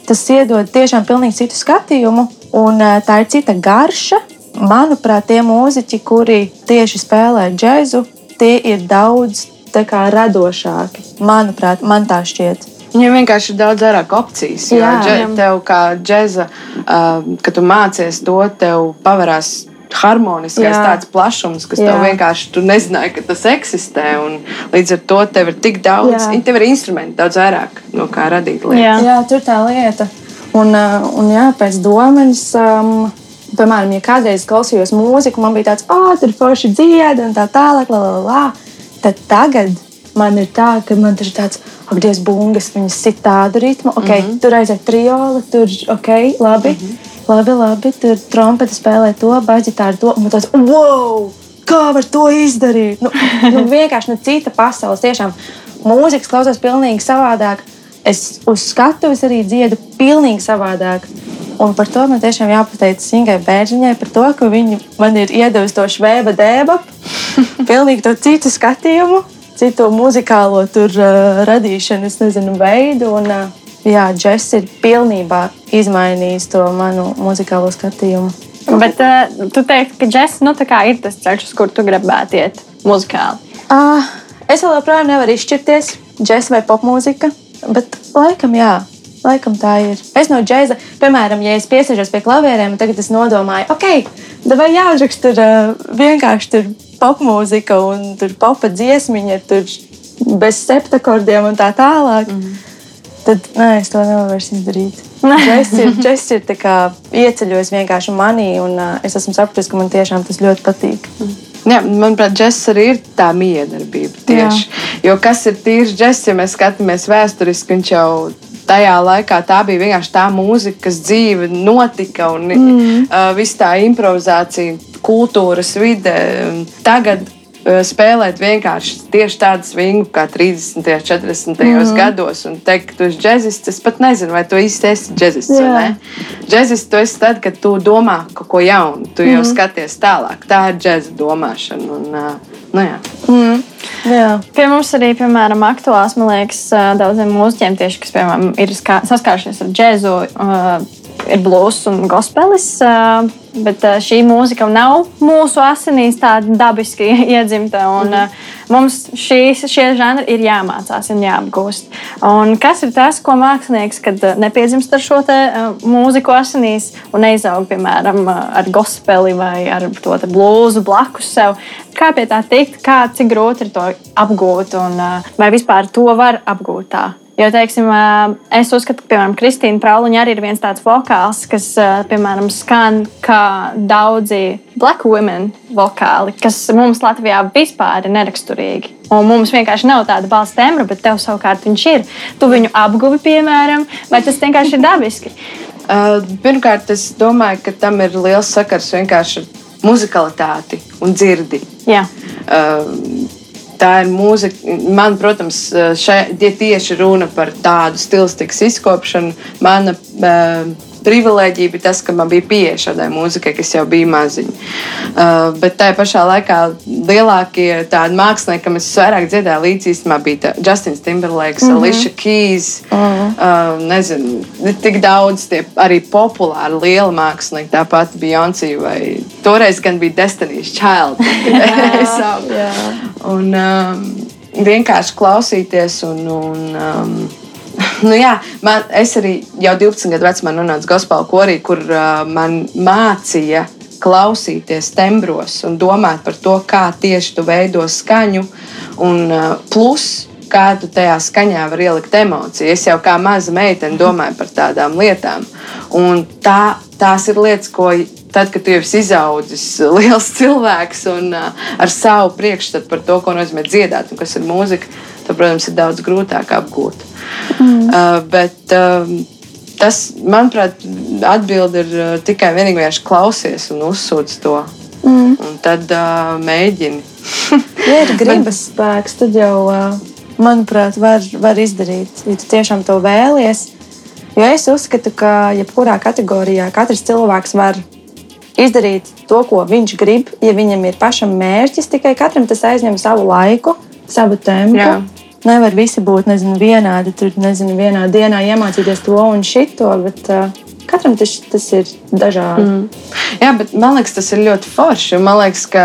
Speaker 4: Tas iedod tiešām pilnīgi citu skatījumu, un eh, tā ir cita garša. Manuprāt, tie mūziķi, kuri tieši spēlē džēzu, tie ir daudz kā, radošāki. Manuprāt, man tā šķiet.
Speaker 3: Viņam vienkārši ir daudz vairāk opcijas. Jo
Speaker 4: Jā.
Speaker 3: dže, tev, kā džēza, uh, kad tu mācies to, tev pavarās harmoniskais
Speaker 4: Jā.
Speaker 3: tāds plašums, kas
Speaker 4: Jā.
Speaker 3: tev vienkārši tu nezināji, ka tas eksistē. un Līdz ar to tev ir tik daudz,
Speaker 4: Jā.
Speaker 3: tev ir instrumenti daudz vairāk, no kā radīt lietas.
Speaker 2: Jā.
Speaker 4: Jā, tur tā lieta. Un, uh, un jā, pēc domas, um, piemēram, ja kādreiz klausījos mūziku, man bija tāds, ah, tur forši dzied un tā tālāk, la, la, la. Tad tagad man ir tā, ka man tur ir tāds, ak, Dievs, bungas, viņas sit tādu ritmu, ok, mm -hmm. tur aiziet triola, tur, ok, labi, mm -hmm. Labi, labi, tur trompeti spēlē to, baģitāri to, un tāds, wow! Kā var to izdarīt? Nu, nu, vienkārši nu, cita pasaules. Tiešām mūzikas klausos pilnīgi savādāk. Es uz skatuves arī dziedu pilnīgi savādāk. Un par to man tiešām jāpateicas Ingai Bērziņai par to, ka viņa man ir iedavusi to švēba dēbu, pilnīgi to citu skatījumu, citu muzikālo tur uh, radīšanu, es nezinu, veidu. Un, uh, jā, džeks ir pilnībā izmainījis to manu muzikālo skatījumu.
Speaker 2: Bet uh, tu teiksi, ka džeks nu, ir tas ceļš, uz kuru tu gribētu iet muzikāli.
Speaker 4: Uh, es vēl joprojām nevaru izšķirties, džeks vai popmūzika, bet laikam jā. Laikam tā ir. Es no džēza, piemēram, ja es piesēžos pie klavierēm, tagad es nodomāju, ok, vai jāuzraksta tur uh, vienkārši tur popmūzika un tur popa dziesmiņa, tur bez septakordiem un tā tālāk. Mm. Tad nē, es to nevaru vairs izdarīt. Džeks ir, džeks ir kā ieceļojis vienkārši manī, un uh, es esmu sapratis, ka man tiešām tas ļoti patīk. Mm.
Speaker 3: Jā, manuprāt, džeks arī ir tā miedarbība. Tieši. Jo kas ir tīrs džeks, ja mēs skatāmies vēsturiski, viņš jau tajā laikā tā bija vienkārši tā mūzika, kas dzīve notika un mm. uh, viss tā improvizācija, kultūras vide. Tagad spēlēt vienkārši tieši tādu svingu kā 30. un 40. Mm. gados un teikt, ka tu esi džeksists. Es pat nezinu, vai tu īsti esi džeksists vai ne. Džeksists tu esi tad, kad tu domā kaut ko jaunu, tu jau mm. skaties tālāk. Tā ir džeksa domāšana. Un, uh, nu, jā.
Speaker 2: mm. Jā. Pie mums arī, piemēram, aktuāls, man liekas, daudziem mūziķiem, tieši, kas, piemēram, ir saskārušies ar džēzu, ir blūzs un gospelis. Bet šī mūzika nav mūsu asinīs tāda dabiski iedzimta. Un, mm. Mums šīs, šie žanri ir jāmācās un jāapgūst. Un kas ir tas, ko mākslinieks, kad nepiedzimst ar šo mūziku asinīs un neizaug, piemēram, ar gospeli vai ar to blūzu blakus sev? Kā pie tā tikt, kā, cik grūti ir to apgūt un vai vispār to var apgūt tā? Jo, teiksim, es uzskatu, ka, piemēram, Kristīna Prauliņa arī ir viens tāds vokāls, kas, piemēram, skan kā daudzi black women vokāli, kas mums Latvijā vispār ir neraksturīgi. Un mums vienkārši nav tāda balss tembra, bet tev savukārt viņš ir. Tu viņu apguvi, piemēram, vai tas vienkārši ir dabiski?
Speaker 3: Uh, pirmkārt, es domāju, ka tam ir liels sakars vienkārši ar muzikalitāti un dzirdi.
Speaker 2: Jā.
Speaker 3: Uh, tā ir mūzika. Man, protams, šeit tieši runa par tādu stilistikas izkopšanu. Mana uh, privilēģija bija tas, ka man bija pieeja šādai mūzikai, kas jau bija maziņa. Uh, bet tajā pašā laikā lielākie tādi mākslinieki, kam es vairāk dziedāju līdzi, īstenībā bija Justins Timberlakes, mm -hmm. Alicia Keys. Mm -hmm. uh, nezinu, tik daudz tie arī populāri lieli mākslinieki, tāpat Beyoncé vai toreiz gan bija Destiny's Child.
Speaker 2: jā,
Speaker 3: un um, vienkārši klausīties un. un um, nu, jā, man, es arī jau 12 gadu vecumā nonācu gospel korī, kur uh, man mācīja klausīties tembros un domāt par to, kā tieši tu veido skaņu. Un, uh, plus, kā tu tajā skaņā vari ielikt emociju. Es jau kā maza meitene domāju par tādām lietām. Un tā, tās ir lietas, ko tad, kad tu jau esi izaudzis, liels cilvēks un uh, ar savu priekšstatu par to, ko nozīmē dziedāt un kas ir mūzika, tad, protams, ir daudz grūtāk apgūt. Mm. Uh, bet, uh, Tas, manuprāt, atbilde ir uh, tikai vienīgi klausies un uzsūdz to. Mm. Un tad uh, mēģini.
Speaker 4: ja ir gribas spēks, tad jau, uh, manuprāt, var, var izdarīt. Ja tu tiešām to vēlies. Jo es uzskatu, ka jebkurā kategorijā katrs cilvēks var izdarīt to, ko viņš grib. Ja viņam ir pašam mērķis, tikai katram tas aizņem savu laiku, savu tempu. Jā nevar visi būt nezinu, vienādi. Tur nezinu, vienā dienā iemācīties to un šito. Bet, uh, Katram tas, tas ir dažādi. Mm.
Speaker 3: Jā, bet man liekas, tas ir ļoti forši. Man liekas, ka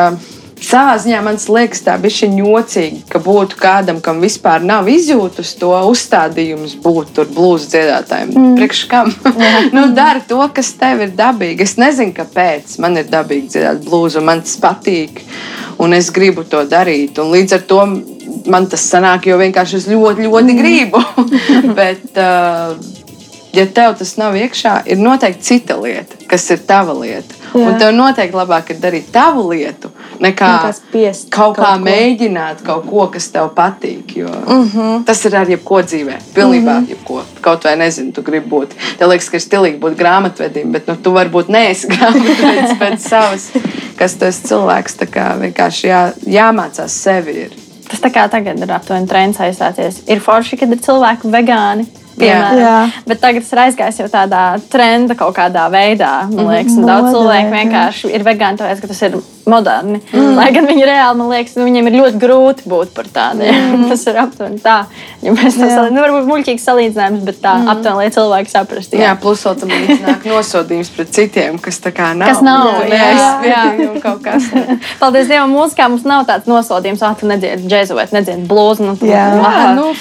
Speaker 3: savā ziņā man liekas, tā bija šī jocīga, ka būtu kādam, kam vispār nav izjūtas to uzstādījums, būt tur blūzi dziedātājiem. Mm. Priekš kam? nu, dari to, kas tev ir dabīgi. Es nezinu, kāpēc man ir dabīgi dziedāt blūzi, man tas patīk. Un es gribu to darīt. Un līdz ar to man tas sanāk, jo vienkārši es ļoti, ļoti mm. gribu. Bet, uh, ja tev tas nav iekšā, ir noteikti cita lieta, kas ir tava lieta. Jā. Un tev noteikti labāk ir darīt tavu lietu, nekā
Speaker 4: spiest
Speaker 3: kaut, kaut kā ko. mēģināt kaut ko, kas tev patīk. Jo mm -hmm. Tas ir ar jebko dzīvē. Pilnībā mm -hmm. jebko. Kaut vai nezinu, tu gribi būt. Tev liekas, ka ir stilīgi būt grāmatvedim, bet nu, tu varbūt neesi grāmatvedis pēc savas, kas tu esi cilvēks. Tā kā vienkārši jā, jāmācās sevi. Ir.
Speaker 2: Tas tā kā tagad ir aptuveni trends aizstāties. Ir forši, kad ir cilvēki vegāni. Piemēram.
Speaker 4: Jā.
Speaker 2: Bet tagad tas ir aizgājis jau tādā trenda kaut kādā veidā. Man liekas, un daudz
Speaker 4: Modē,
Speaker 2: cilvēku
Speaker 4: jā.
Speaker 2: vienkārši ir vegāni, tāpēc, ka tas ir moderni. Mm. Lai gan viņi reāli, man liekas, nu, viņiem ir ļoti grūti būt par tādiem. Mm. tas ir aptuveni tā. Ja mēs tā salīdzinām, nu, varbūt muļķīgs salīdzinājums, bet tā mm. aptuveni, lai cilvēki saprastu.
Speaker 3: Jā, plus vēl tam nāk nosodījums pret citiem, kas tā kā nav.
Speaker 2: Kas nav,
Speaker 3: Jā,
Speaker 2: jā,
Speaker 3: neaizspriedumi un kaut kas.
Speaker 2: Paldies Dievam, mūzikā mums nav tāds nosodījums, ah, tu nedziedi džēzu vai nedziedi blūzi. Nu,
Speaker 4: Jā.
Speaker 3: Jā, nu,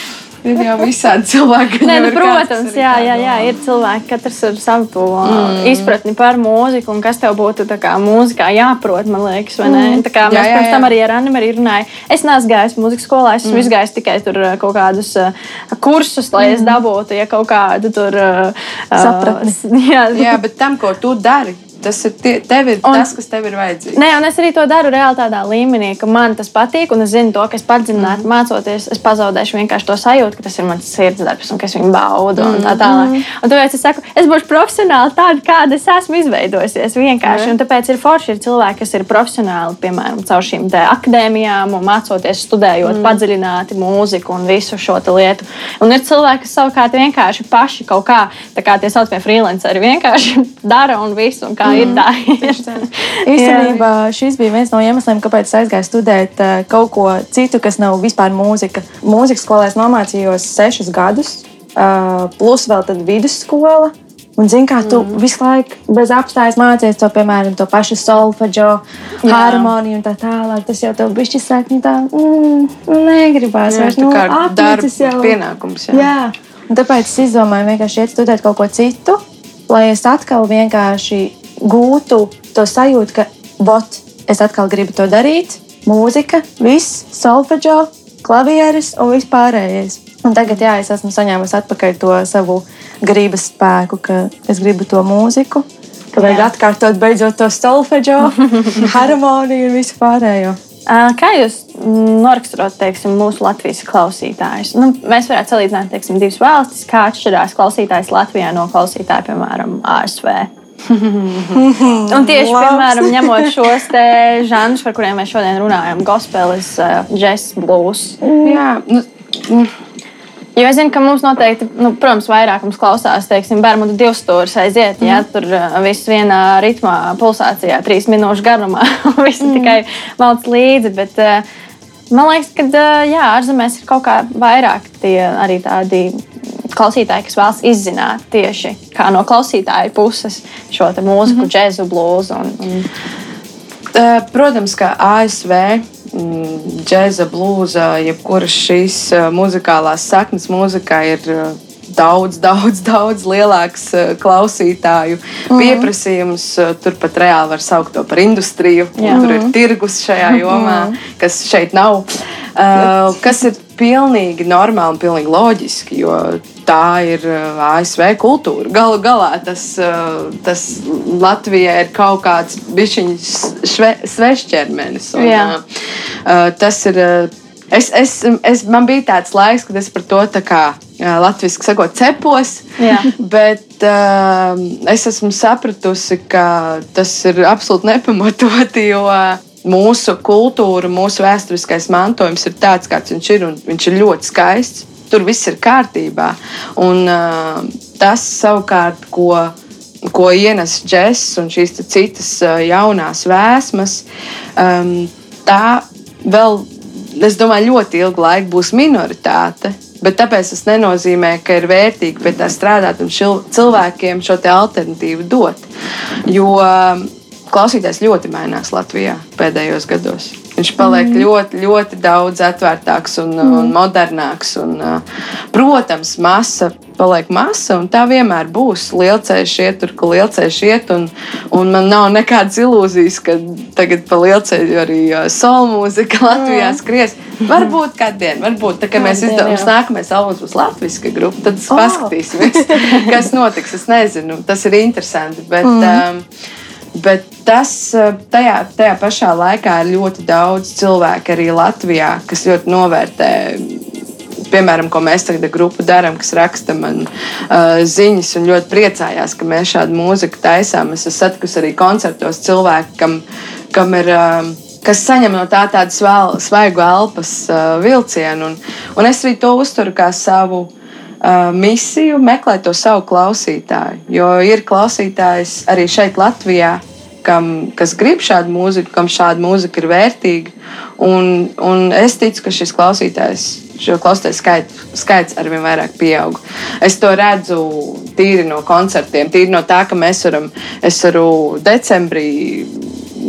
Speaker 3: ir jau visādi cilvēki.
Speaker 2: Nē, nu, protams, jā, jā, jā, ir cilvēki, katrs ar savu to mm. izpratni par mūziku, un kas tev būtu kā mūzikā jāprot, man liekas, vai ne? Tā kā
Speaker 3: Jā,
Speaker 2: mēs
Speaker 3: jā,
Speaker 2: pirms tam
Speaker 3: jā.
Speaker 2: arī ar Annu arī runājām. Es neesmu gājis mūzikas skolā, es esmu izgājis tikai tur uh, kaut kādus uh, kursus, lai es dabūtu, ja kaut kādu tur uh,
Speaker 4: Sapratni.
Speaker 2: jā,
Speaker 3: Jā, bet tam, ko tu dari, tas ir, tie, ir
Speaker 2: Un-
Speaker 3: tas, kas tev ir vajadzīgs.
Speaker 2: Nē, un es arī to daru reāli tādā līmenī, ka man tas patīk, un es zinu to, ka es padziļināti mm. mācoties, es pazaudēšu vienkārši to sajūtu, ka tas ir mans sirdsdarbs un ka es viņu baudu un tā tālāk. Un tāpēc es saku, es būšu profesionāli tāda, kāda es esmu izveidojusies. Vienkārši. Un tāpēc ir forši ir cilvēki, kas ir profesionāli, piemēram, caur šīm akadēmijām mācoties, studējot mm. padziļināti mūziku un visu šo lietu. Un ir cilvēki, kas savukārt vienkārši paši kaut kā, tā kā tie saucamie freelanceri, vienkārši dara un visu, un kā ir tā.
Speaker 4: Īstenībā šis bija viens no iemesliem, kāpēc aizgāju studēt eh, kaut ko citu, kas nav vispār mūzika. Mūzikas skolā es nomācījos sešus gadus, eh, plus vēl tad vidusskola. Un, zini, kā tu mm. visu laiku bez apstājas mācījies to, piemēram, to pašu solfeģo, harmoniju un tā tālāk. Tas jau tev bišķi sāk, nu tā, mm, nu, negribās
Speaker 3: Jā,
Speaker 4: vairs. Nu,
Speaker 3: kā
Speaker 4: apnicis
Speaker 3: darba pienākums, jā.
Speaker 4: Jā. Un tāpēc es izdomāju vienkārši iet studēt kaut ko citu, lai es atkal vienkārši gūtu to sajūtu, ka, bot, es atkal gribu to darīt. Mūzika, viss, solfeģo, klavieres un viss pārējais. Un tagad, jā, es esmu saņēmusi atpakaļ to savu gribas spēku, ka es gribu to mūziku, ka vajag
Speaker 2: Jā.
Speaker 4: atkārtot beidzot to solfeģo, harmoniju un visu pārējo.
Speaker 2: Kā jūs noraksturot teiksim, mūsu Latvijas klausītājus? Nu, mēs varētu salīdzināt teiksim, divas valstis, kā atšķirās klausītājs Latvijā no klausītāja, piemēram, ASV. Un tieši
Speaker 4: Labs.
Speaker 2: piemēram, ņemot šos te žanrus, par kuriem mēs šodien runājam, gospelis, džeks, blues.
Speaker 3: Jā, nu,
Speaker 2: Jo es zinu, ka mums noteikti, nu, protams, vairākums klausās, teiksim, Bermudu divstūris aiziet, ja tur uh, viss vienā ritmā, pulsācijā, trīs minūšu garumā, un viss mm. tikai valds līdzi. Bet, uh, man liekas, ka uh, jā, ārzemēs ir kaut kā vairāk tie arī tādi klausītāji, kas vēlas izzināt tieši kā no klausītāja puses šo te mūziku, mm -hmm. džēzu, blūzu. Un, un,
Speaker 3: Protams, ka ASV mm, džēza, blūza, jebkuras šīs muzikālās saknes mūzikā ir daudz, daudz, daudz lielāks klausītāju
Speaker 2: Mhm.
Speaker 3: pieprasījums. Turpat reāli var saukt to par industriju.
Speaker 2: Jā. Mhm.
Speaker 3: Tur ir tirgus šajā jomā, kas šeit nav. Uh, kas ir pilnīgi normāli un pilnīgi loģiski, jo tā ir uh, ASV kultūra. Galu galā tas, uh, tas Latvijai ir kaut kāds bišķiņš svešķermenis. un, uh, uh, Tas ir. uh, Es, es, es, man bija tāds laiks, kad es par to tā kā uh, latviešu sakot, cepos.
Speaker 2: Jā.
Speaker 3: Bet uh, es esmu sapratusi, ka tas ir absolūti nepamatoti, jo uh, mūsu kultūra, mūsu vēsturiskais mantojums ir tāds, kāds viņš ir, viņš ir ļoti skaists. Tur viss ir kārtībā. Un uh, tas savukārt, ko, ko ienes džeks un šīs citas uh, jaunās vēsmas, um, tā vēl, es domāju, ļoti ilgu laiku būs minoritāte. Bet tāpēc tas nenozīmē, ka ir vērtīgi pie tā strādāt un šil, cilvēkiem šo te alternatīvu dot. Jo um, klausītājs ļoti mainās Latvijā pēdējos gados. Viņš paliek mm. ļoti, ļoti daudz atvērtāks un, mm. un modernāks. Un, protams, masa paliek masa, un tā vienmēr būs. Lielceļš iet tur, kur lielceļš iet. Un, un man nav nekādas ilūzijas, ka tagad pa lielceļu arī soul mūzika Latvijā skries. Varbūt kādien, varbūt tā, mēs
Speaker 2: Kādien,
Speaker 3: izdomājam,
Speaker 2: jā.
Speaker 3: nākamais albums būs latviešu grupa, tad oh. paskatīsimies, kas notiks. Es nezinu, tas ir interesanti. Bet, mm. um, Bet tas uh, tajā, tajā pašā laikā ir ļoti daudz cilvēku arī Latvijā, kas ļoti novērtē. Piemēram, ko mēs tagad grupu darām, kas raksta man uh, ziņas un ļoti priecājās, ka mēs šādu mūziku taisām. Es esmu satikusi arī koncertos cilvēku, kam, kam ir. Uh, kas saņem no tā tādu svaigu elpas uh, vilcienu. Un, un es arī to uzturu kā savu misiju meklēt to savu klausītāju. Jo ir klausītājs arī šeit, Latvijā, kam, kas grib šādu mūziku, kam šāda mūzika ir vērtīga. Un, un es ticu, ka šis klausītājs, šo klausītāju skaits, skaits arvien vairāk pieaug. Es to redzu tīri no koncertiem, tīri no tā, ka mēs varam, es varu decembrī,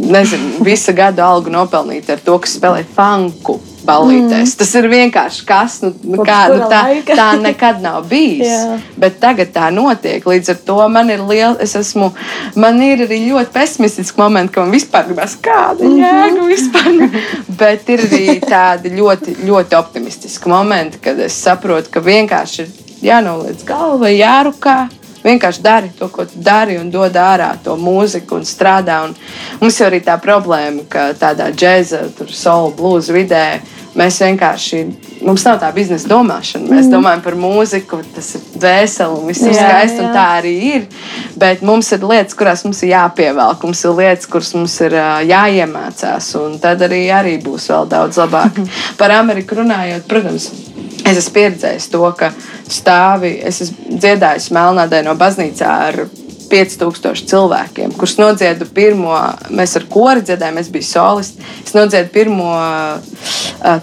Speaker 3: nezinu, visu gadu algu nopelnīt ar to, ka spēlēju funku ballītēs. Mm. Tas ir vienkārši kas, nu, nu, kā, nu, tā,
Speaker 4: laika?
Speaker 3: tā nekad nav bijis.
Speaker 4: Jā.
Speaker 3: Bet tagad tā notiek. Līdz ar to man ir liela, es esmu, man ir arī ļoti pesimistiski momenti, ka man vispār gribas kāda jēga vispār. Bet ir arī tādi ļoti, ļoti optimistiski momenti, kad es saprotu, ka vienkārši ir jānoliec galva, jārukā. Vienkārši dari to, ko dari, un dod ārā to mūziku un strādā. Un mums jau arī tā problēma, ka tādā džēza, soul, blues vidē mēs vienkārši, mums nav tā biznesa domāšana. Mēs domājam par mūziku, tas ir dvēseli un viss ir skaisti, un tā arī ir. Bet mums ir lietas, kurās mums ir jāpievelk, mums ir lietas, kuras mums ir ā, jāiemācās, un tad arī, arī būs vēl daudz labāk. Par Ameriku runājot, protams, es esmu pieredzējis to, ka stāvi, es esmu dziedājis Melnādē no baznīcā ar 5000 cilvēkiem, kurus nodziedu pirmo, mēs ar kori dziedājām, es biju solists. Es nodziedu pirmo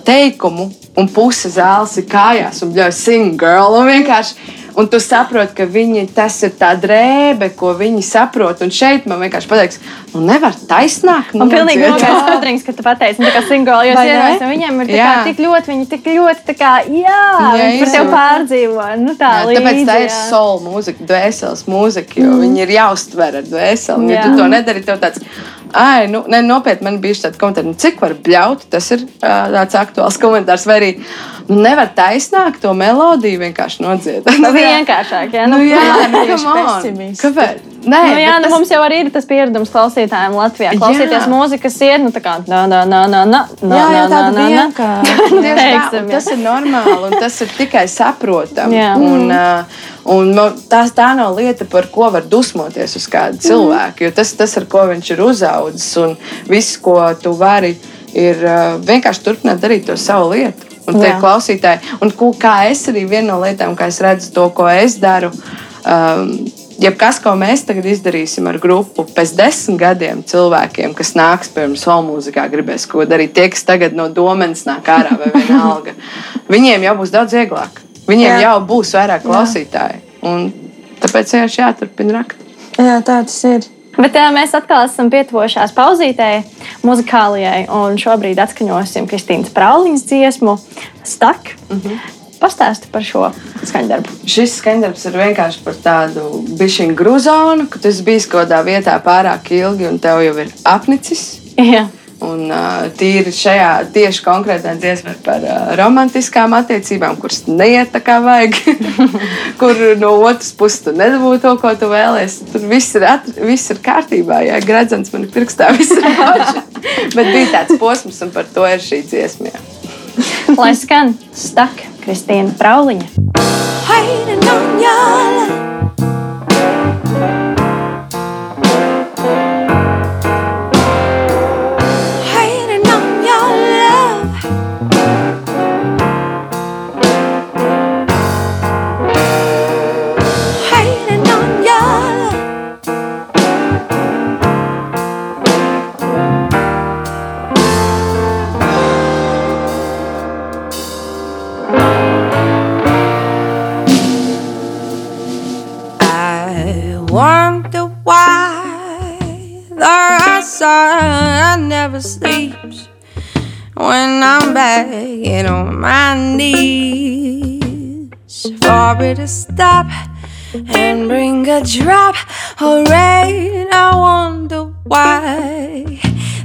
Speaker 3: teikumu, un puse zāles ir kājās, un bļauj, sing, girl. Un vienkārši, un tu saproti, ka viņi, tas ir tā drēbe, ko viņi saprot. Un šeit man vienkārši pateiks, nu nevar taisnāk.
Speaker 2: Man pilnīgi nopietns skudrings, ka tu pateici, nu, tā kā singoli, jo
Speaker 4: ne?
Speaker 2: iedomājies, viņiem ir tā kā tik ļoti, viņi tik ļoti, tā kā, jā,
Speaker 3: Jā,
Speaker 2: par tevi pārdzīvo, nu tā
Speaker 3: Jā, tāpēc
Speaker 2: līdzi.
Speaker 3: tā ir
Speaker 2: jā.
Speaker 3: soul mūzika, dvēseles mūzika, jo mm. viņi ir jāuztver ar dvēseli. Ja tu to nedari, tev tāds. Ai, nu, ne, nopietni, man bija tāds komentārs, nu, cik var bļaut. Tas ir uh, tāds aktuāls komentārs. Vai arī nu, nevar taisnāk to melodiju vienkārši nodziedāt.
Speaker 2: Nu, vienkāršāk, jā.
Speaker 3: Nu, jā, nu, come on.
Speaker 4: pesimisti.
Speaker 3: Kāpēc? Nē,
Speaker 2: Nu, jā, nu, mums jau arī ir tas pieredums klausītājiem Latvijā. Klausīties
Speaker 3: Jā.
Speaker 2: mūzikas iet, nu tā kā nā, nā, nā, nā, nā,
Speaker 4: Jā, jā, tāda
Speaker 3: tā,
Speaker 2: jā.
Speaker 3: tas ir normāli un tas ir tikai saprotami.
Speaker 2: Jā.
Speaker 3: Un, uh, un tās, tā nav lieta, par ko var dusmoties uz kādu cilvēku. Jo tas, tas, ar ko viņš ir uzaudzis, un viss, ko tu vari, ir vienkārši turpināt darīt to savu lietu. Un tie
Speaker 2: Jā.
Speaker 3: klausītāji, un ko, kā es arī viena no lietām, kā es redzu to, ko es daru. Um, Jebkas, ko mēs tagad izdarīsim ar grupu, pēc desmit gadiem cilvēkiem, kas nāks pie mums vēl mūzikā, gribēs ko darīt. Tie, kas tagad no domenes nāk ārā vai vienalga, viņiem jau būs daudz vieglāk. Viņiem
Speaker 4: Jā.
Speaker 3: Jau būs vairāk klausītāji. Un tāpēc vienkārši jāturpina rakt.
Speaker 4: Jā, tā tas ir.
Speaker 2: Bet jā, mēs atkal esam pietuvojušās pauzītei, muzikālajai, un šobrīd atskaņosim Kristīnas Prauliņas dziesmu Stak. Mm. -hmm. Pastāsti par šo skaņdarbu.
Speaker 3: Šis skandarbs ir vienkārši par tādu bišķiņu grūzonu, ka tu esi bijis kaut kādā vietā pārāk ilgi un tev jau ir apnicis.
Speaker 2: Jā.
Speaker 3: Un uh, tīri šajā tieši konkrētā dziesmā par uh, romantiskām attiecībām, kuras neiet tā kā vajag, kur no otras puses tu nedabūji to, ko tu vēlēsies. Tur viss ir, at, viss ir kārtībā, ja gradzens man ir pirkstā, viss ir labi. Bet bija tāds posms, un par to ir šī dziesma.
Speaker 2: Lai skan Stak, Kristīna Prauliņa.
Speaker 6: Waiting on your drop of rain. I wonder why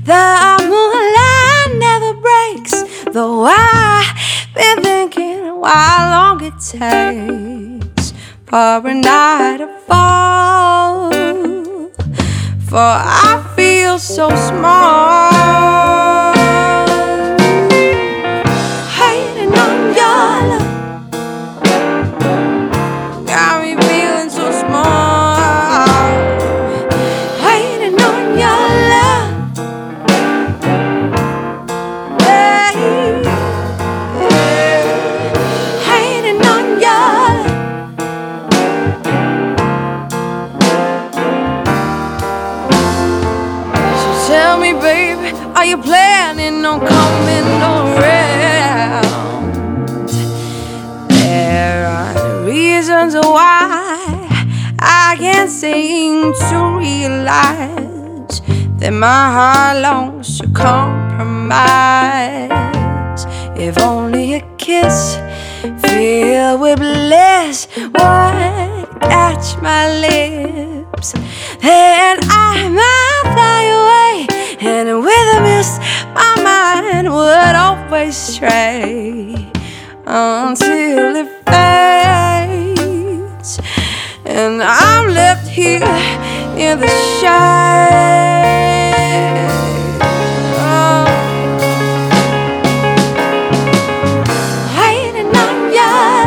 Speaker 6: the moonlight never breaks, though I've been thinking how long it takes for a night to fall. For I feel so small. That my heart longs to compromise. If only a kiss filled with bliss would catch my lips, then I might fly away, and with a mist, my mind would always stray until it fades, and I'm left here in the shade. Oh. Waiting on your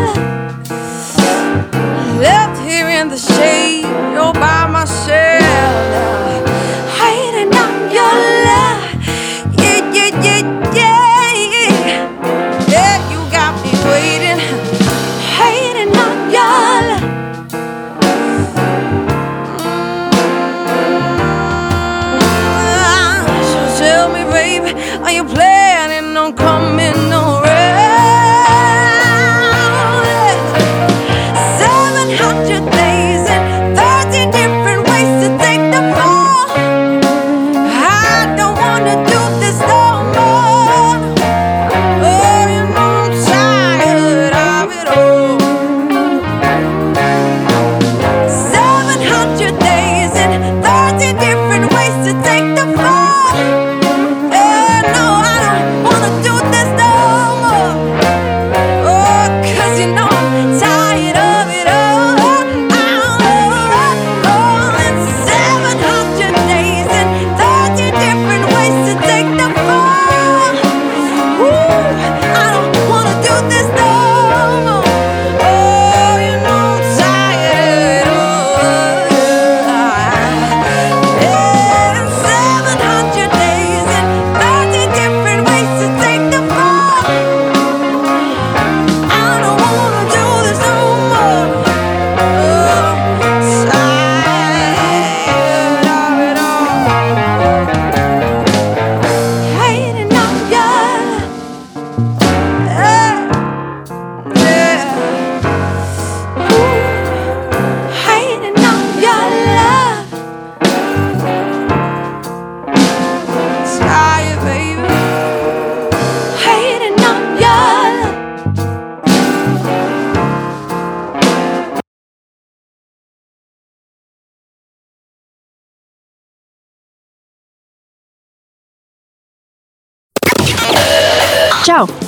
Speaker 6: left here in the shade, all by myself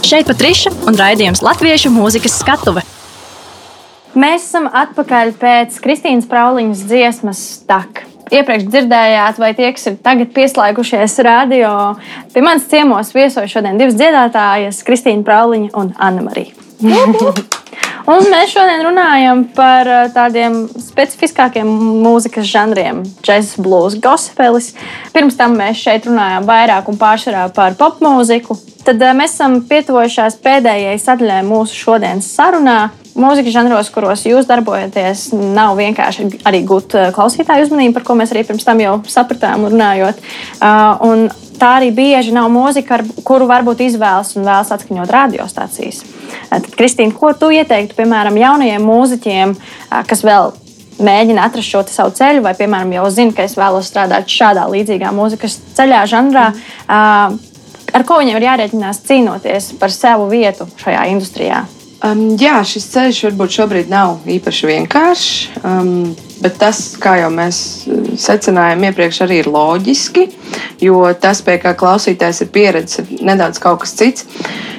Speaker 7: Šeit Patriša un raidījums Latviešu mūzikas skatuve.
Speaker 2: Mēs esam atpakaļ pēc Kristīnas Prauliņas dziesmas Tak. Iepriekš dzirdējāt, vai tie, kas ir tagad pieslēgušies radio, pie manas ciemos viesojas šodien divas dziedātājas, Kristīna Prauliņa un Anna Marija. Un mēs šodien runājam par uh, tādiem specifiskākiem mūzikas žanriem, džeks, blues, gospelis. Pirms tam mēs šeit runājām vairāk un pārsvarā par popmūziku. Tad uh, mēs esam pietuvojušies pēdējai sadaļai mūsu šodienas sarunā. Mūzikas žanros, kuros jūs darbojaties, nav vienkārši arī gūt uh, klausītāju uzmanību, par ko mēs arī pirms tam jau sapratām, runājot. Uh, un tā arī bieži nav mūzika, ar kuru varbūt izvēlas un vēlas atskaņot radiostacijas. Tad, Kristīna, ko tu ieteiktu, piemēram, jaunajiem mūziķiem, kas vēl mēģina atrast šo savu ceļu, vai, piemēram, jau zina, ka es vēlos strādāt šādā līdzīgā mūzikas ceļā, žanrā, ar ko viņiem ir jārēķinās cīnoties par savu vietu šajā industrijā?
Speaker 3: Um, jā, šis ceļš varbūt šobrīd nav īpaši vienkāršs, um, bet tas, kā jau mēs uh, secinājām iepriekš, arī ir loģiski, jo tas, pie kā klausītājs ir pieredzējis, ir nedaudz kas cits.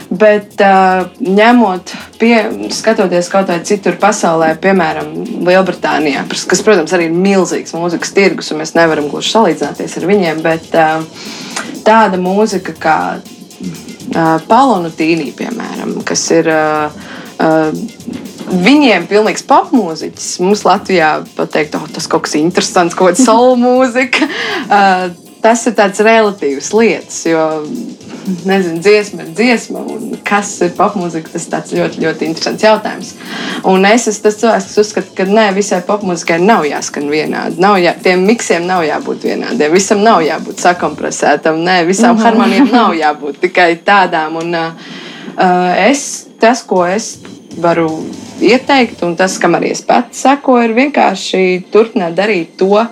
Speaker 3: Bet uh, ņemot, pie, skatoties kaut kādā citur pasaulē, piemēram, Lielbritānijā, kas, protams, arī ir milzīgs mūzikas tirgus, un mēs nevaram gluži salīdzināties ar viņiem, bet uh, tāda mūzika kā uh, Palonutīnī, piemēram, kas ir. Uh, uh, Viņiem ir pilnīgs popmūziķis. Mums Latvijā pateikt, oh, tas kaut kas interesants, kaut kāda soul mūzika. Uh, tas ir tāds relatīvs lietas, jo nezinu, dziesma ir dziesma, un kas ir popmūzika, tas ir ļoti, ļoti interesants jautājums. Un es esmu tas cilvēks, kas uzskata, ka ne, visai popmūzikai nav jāskan vienādi. Nav jā, tiem miksiem nav jābūt vienādiem, visam nav jābūt sakompresētam, ne, visām -hmm. harmonijām nav jābūt tikai tādām. Un, uh, es, tas, ko es varu ieteikt, un tas, kam arī es pats sakoju, ir vienkārši turpināt darīt to,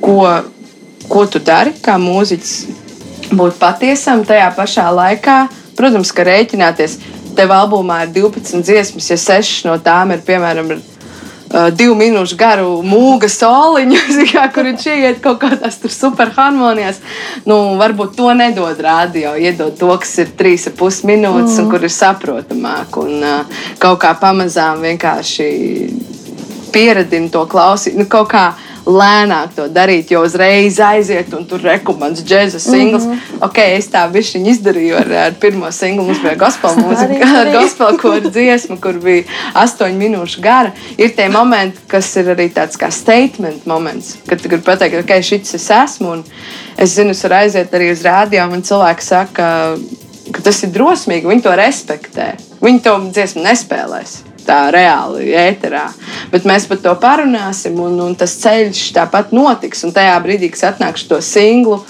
Speaker 3: ko ko tu dari kā mūziķis, būt patiesam tajā pašā laikā. Protams, ka rēķināties, tev albumā ir 12 dziesmas, ja 6 no tām ir piemēram. Ir, Uh, divu minūšu garu mūga soliņu, kā, kur viņš ieiet kaut kādās superharmonijās. Nu, varbūt to nedod radio, iedod to, kas ir trīs ar pus minūtes mm. un kur ir saprotamāk. Un uh, kaut kā pamazām vienkārši pieradina to klausīt. Nu, kaut kā lēnāk to darīt, jo uzreiz aiziet un tur rekomendācijas džēza singls. Mm -hmm. Ok, es tā bišķiņu izdarīju ar, ar pirmo singlu. Mums bija gospel mūzika, gospel kora dziesma, kur bija astoņu minūšu gara. Ir tie momenti, kas ir arī tāds kā statement moments, kad tu gribi pateikt, ok, šis es esmu. Un es zinu, es varu aiziet arī uz rādio, un cilvēki saka, ka tas ir drosmīgi, viņi to respektē. Viņi to dziesmu nespēlēs tā reāli ēterā. Bet mēs par to parunāsim, un, un tas ceļš tāpat notiks. Un tajā brīdī, kad atnākšu to singlu,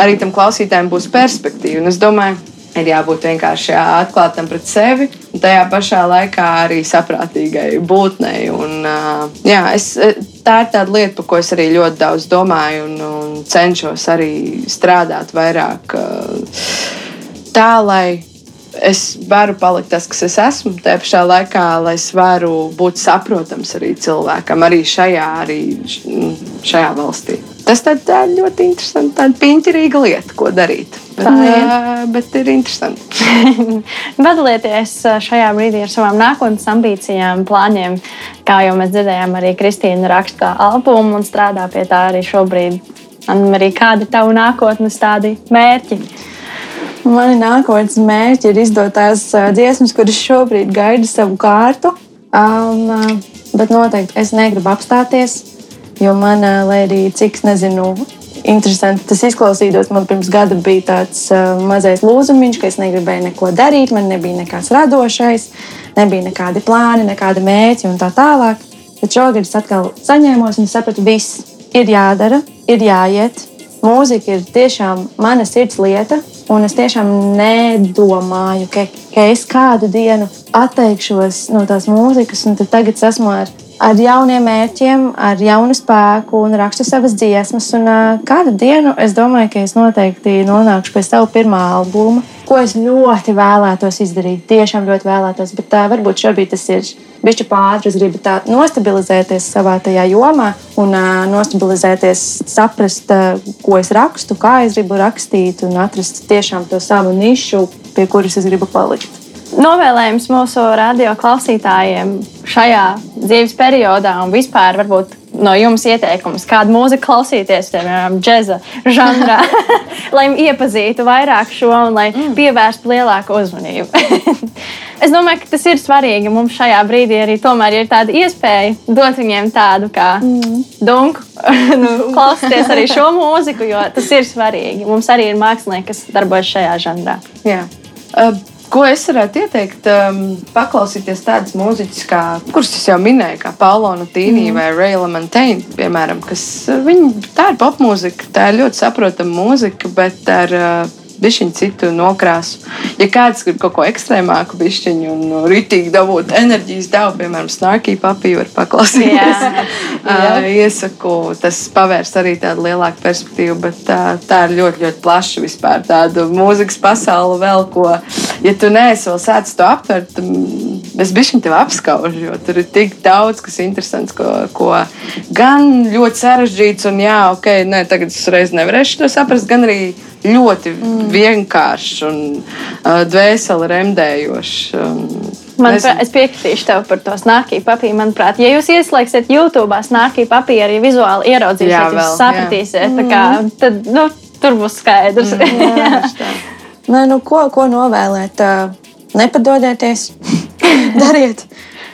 Speaker 3: arī tam klausītājiem būs perspektīva. Un es domāju, ir jābūt vienkārši jā, atklātam pret sevi, un tajā pašā laikā arī saprātīgai būtnei. Un, jā, es, tā ir tāda lieta, par ko es arī ļoti daudz domāju un, un cenšos arī strādāt vairāk. Tā, lai es varu palikt tas, kas es esmu, tajā pašā laikā, lai es varu būt saprotams arī cilvēkam, arī šajā, arī šajā valstī. Tas tā, tā ļoti interesanti, tāda piņķerīga lieta, ko darīt. Bet,
Speaker 2: Tā ir.
Speaker 3: uh, bet ir interesanti.
Speaker 2: Padalieties šajā brīdī ar savām nākotnes ambīcijām, plāniem. Kā jau mēs dzirdējām, arī Kristīna raksta albumu un strādā pie tā arī šobrīd. Un arī kādi ir tavi nākotnes tādi mērķi?
Speaker 4: Mani nākotnes mērķi ir izdot tās dziesmas, kuras šobrīd gaida savu kārtu. Um, bet noteikti es negribu apstāties, jo man, lai arī cik es nezinu, interesanti tas izklausītos, man pirms gada bija tāds uh, mazais lūzumiņš, ka es negribēju neko darīt, man nebija nekas radošais, nebija nekādi plāni, nekādi mērķi un tā tālāk. Bet šogad es atkal saņēmos un sapratu, viss ir jādara, ir jāiet. Mūzika ir tiešām mana sirds lieta, un es tiešām nedomāju, ka, ka es kādu dienu atteikšos no tās mūzikas, un tagad es esmu ar, ar jauniem mērķiem, ar jaunu spēku un rakstu savas dziesmas. Un, uh, kādu dienu es domāju, ka es noteikti nonākšu pie sava pirmā albuma, ko es ļoti vēlētos izdarīt. Tiešām ļoti vēlētos, bet tā varbūt šobrīd tas ir. Bišķi pāri, es gribu tā nostabilizēties savā tajā jomā un uh, nostabilizēties, saprast, uh, ko es rakstu, kā es gribu rakstīt un atrast tiešām to savu nišu, pie kuras es gribu palikt.
Speaker 2: Novēlējums mūsu radio klausītājiem šajā dzīves periodā un vispār varbūt no jums ieteikums, kādu mūziku klausīties, piemēram, džēza žanrā, lai iepazītu vairāk šo un lai pievērstu lielāku uzmanību. es domāju, ka tas ir svarīgi mums šajā brīdī arī tomēr ir tāda iespēja dot viņiem tādu kā dunku, nu, klausīties arī šo mūziku, jo tas ir svarīgi. Mums arī ir mākslinieki, kas darbojas šajā žanrā.
Speaker 3: Jā. Uh, Ko es varētu ieteikt? Um, paklausīties tādas mūziķis, kā, kuras es jau minēju, kā Paulo Nutīnī mm. vai Reila Montaine, piemēram, kas uh, viņi, tā ir popmūzika, tā ir ļoti saprotama mūzika, bet ar uh, bišķiņu citu nokrāsu. Ja kāds grib kaut ko ekstrēmāku, bišķiņu un uh, ritīgi dabūt enerģijas devu, piemēram, snarkī papīru, var paklausīties.
Speaker 2: Jā.
Speaker 3: Uh, iesaku, tas pavērs arī tādu lielāku perspektīvu, bet tā, tā ir ļoti, ļoti plaša vispār tāda mūzikas pasaule vēl, ko, ja tu neesi vēl sācis to aptvert, mm, es bišķiņu tev apskaužu, jo tur ir tik daudz, kas interesants, ko, ko gan ļoti sarežģīts un jā, ok, ne, tagad es reiz nevarēšu to saprast, gan arī ļoti mm. vienkāršs un uh, dvēseli remdējošs. Um,
Speaker 2: Manuprāt, es piekritīšu tev par to snarkīju papīru. Manuprāt, ja jūs ieslēgsiet YouTube snarkīju papīru, arī vizuāli ieraudzīsiet,
Speaker 3: Jā,
Speaker 2: jūs
Speaker 3: vēl,
Speaker 2: sapratīsiet, tā kā, tad nu, tur būs skaidrs. Jā.
Speaker 4: Nē, nu, ko, ko novēlēt? Nepadodieties, dariet,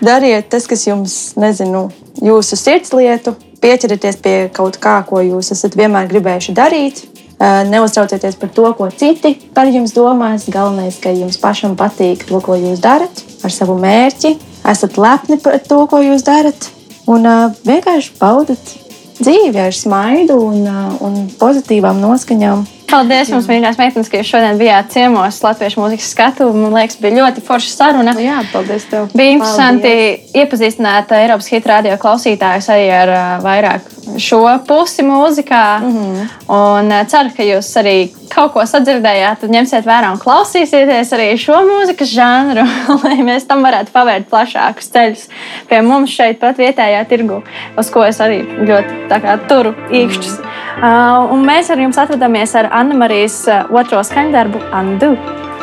Speaker 4: dariet tas, kas jums, nezinu, jūsu sirdslietu, pieķerieties pie kaut kā, ko jūs esat vienmēr gribējuši darīt. Neuztraucieties par to, ko citi par jums domās. Galvenais, ka jums pašam patīk to, ko jūs darat, ar savu mērķi. Esat lepni par to, ko jūs darat, un vienkārši baudat dzīvi ar smaidu un, un pozitīvām noskaņām.
Speaker 2: Paldies jums, mīļās meitenes, ka jūs šodien bijāt ciemos Latviešu mūzikas skatu. Man liekas, bija ļoti forša saruna.
Speaker 3: Jā, paldies tev.
Speaker 2: Bija interesanti iepazīstināt Eiropas hit radio klausītājus arī ar vairāk šo pusi mūzikā. Mm -hmm. Un eh, ceru, ka jūs arī kaut ko sadzirdējāt, tad ņemsiet vērā un klausīsieties arī šo mūzikas žanru, lai mēs tam varētu pavērt plašākus ceļus pie mums šeit, pat vietējā tirgu, uz ko es arī ļoti kā, turu īkšķus. Uh, un mēs ar jums atrodamies ar Anna Marijas uh, otro skaņdarbu, Andu.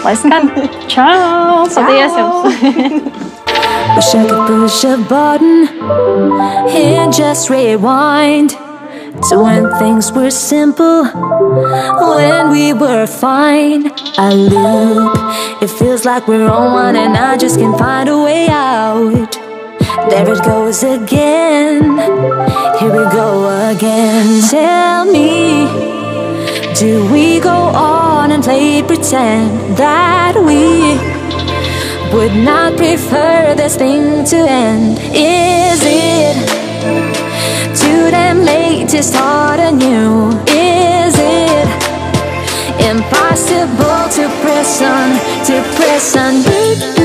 Speaker 2: Lai skan! Čau! Paldies jums!
Speaker 5: Wish I could push a button and just rewind to when things were simple, when we were fine. I loop, it feels like we're on one, and I just can't find a way out. There it goes again. Here we go again. Tell me, do we go on and play pretend that we? Would not prefer this thing to end. Is it too damn late to start anew? Is it impossible to press on, to press on?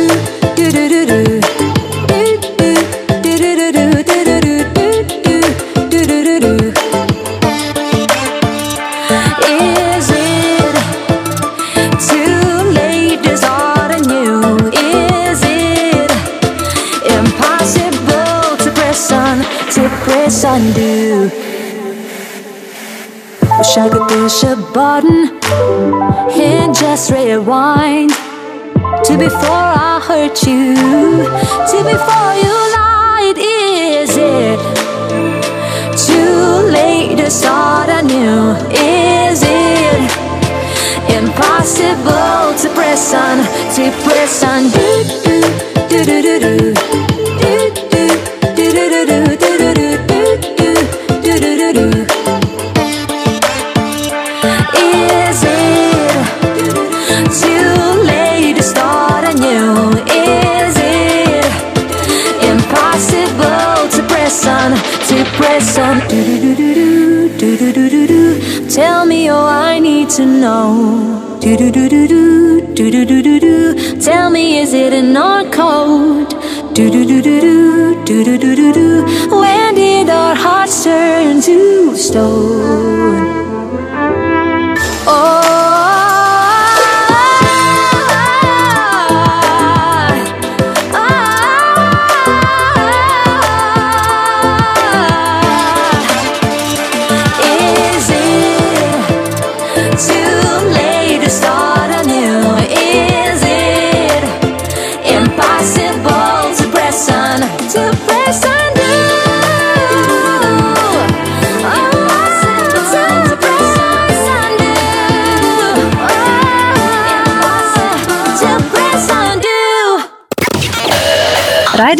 Speaker 5: Press undo? Wish I could push a button and just rewind to before I hurt you, to before you lied. Is it too late to start anew? Is it impossible to press on, to press on? Do, do, do, do, do, to know. Do do do do do do do do do do. Tell me, is it an odd code? Do do do do do do do do do do. When did our hearts turn to stone? Oh.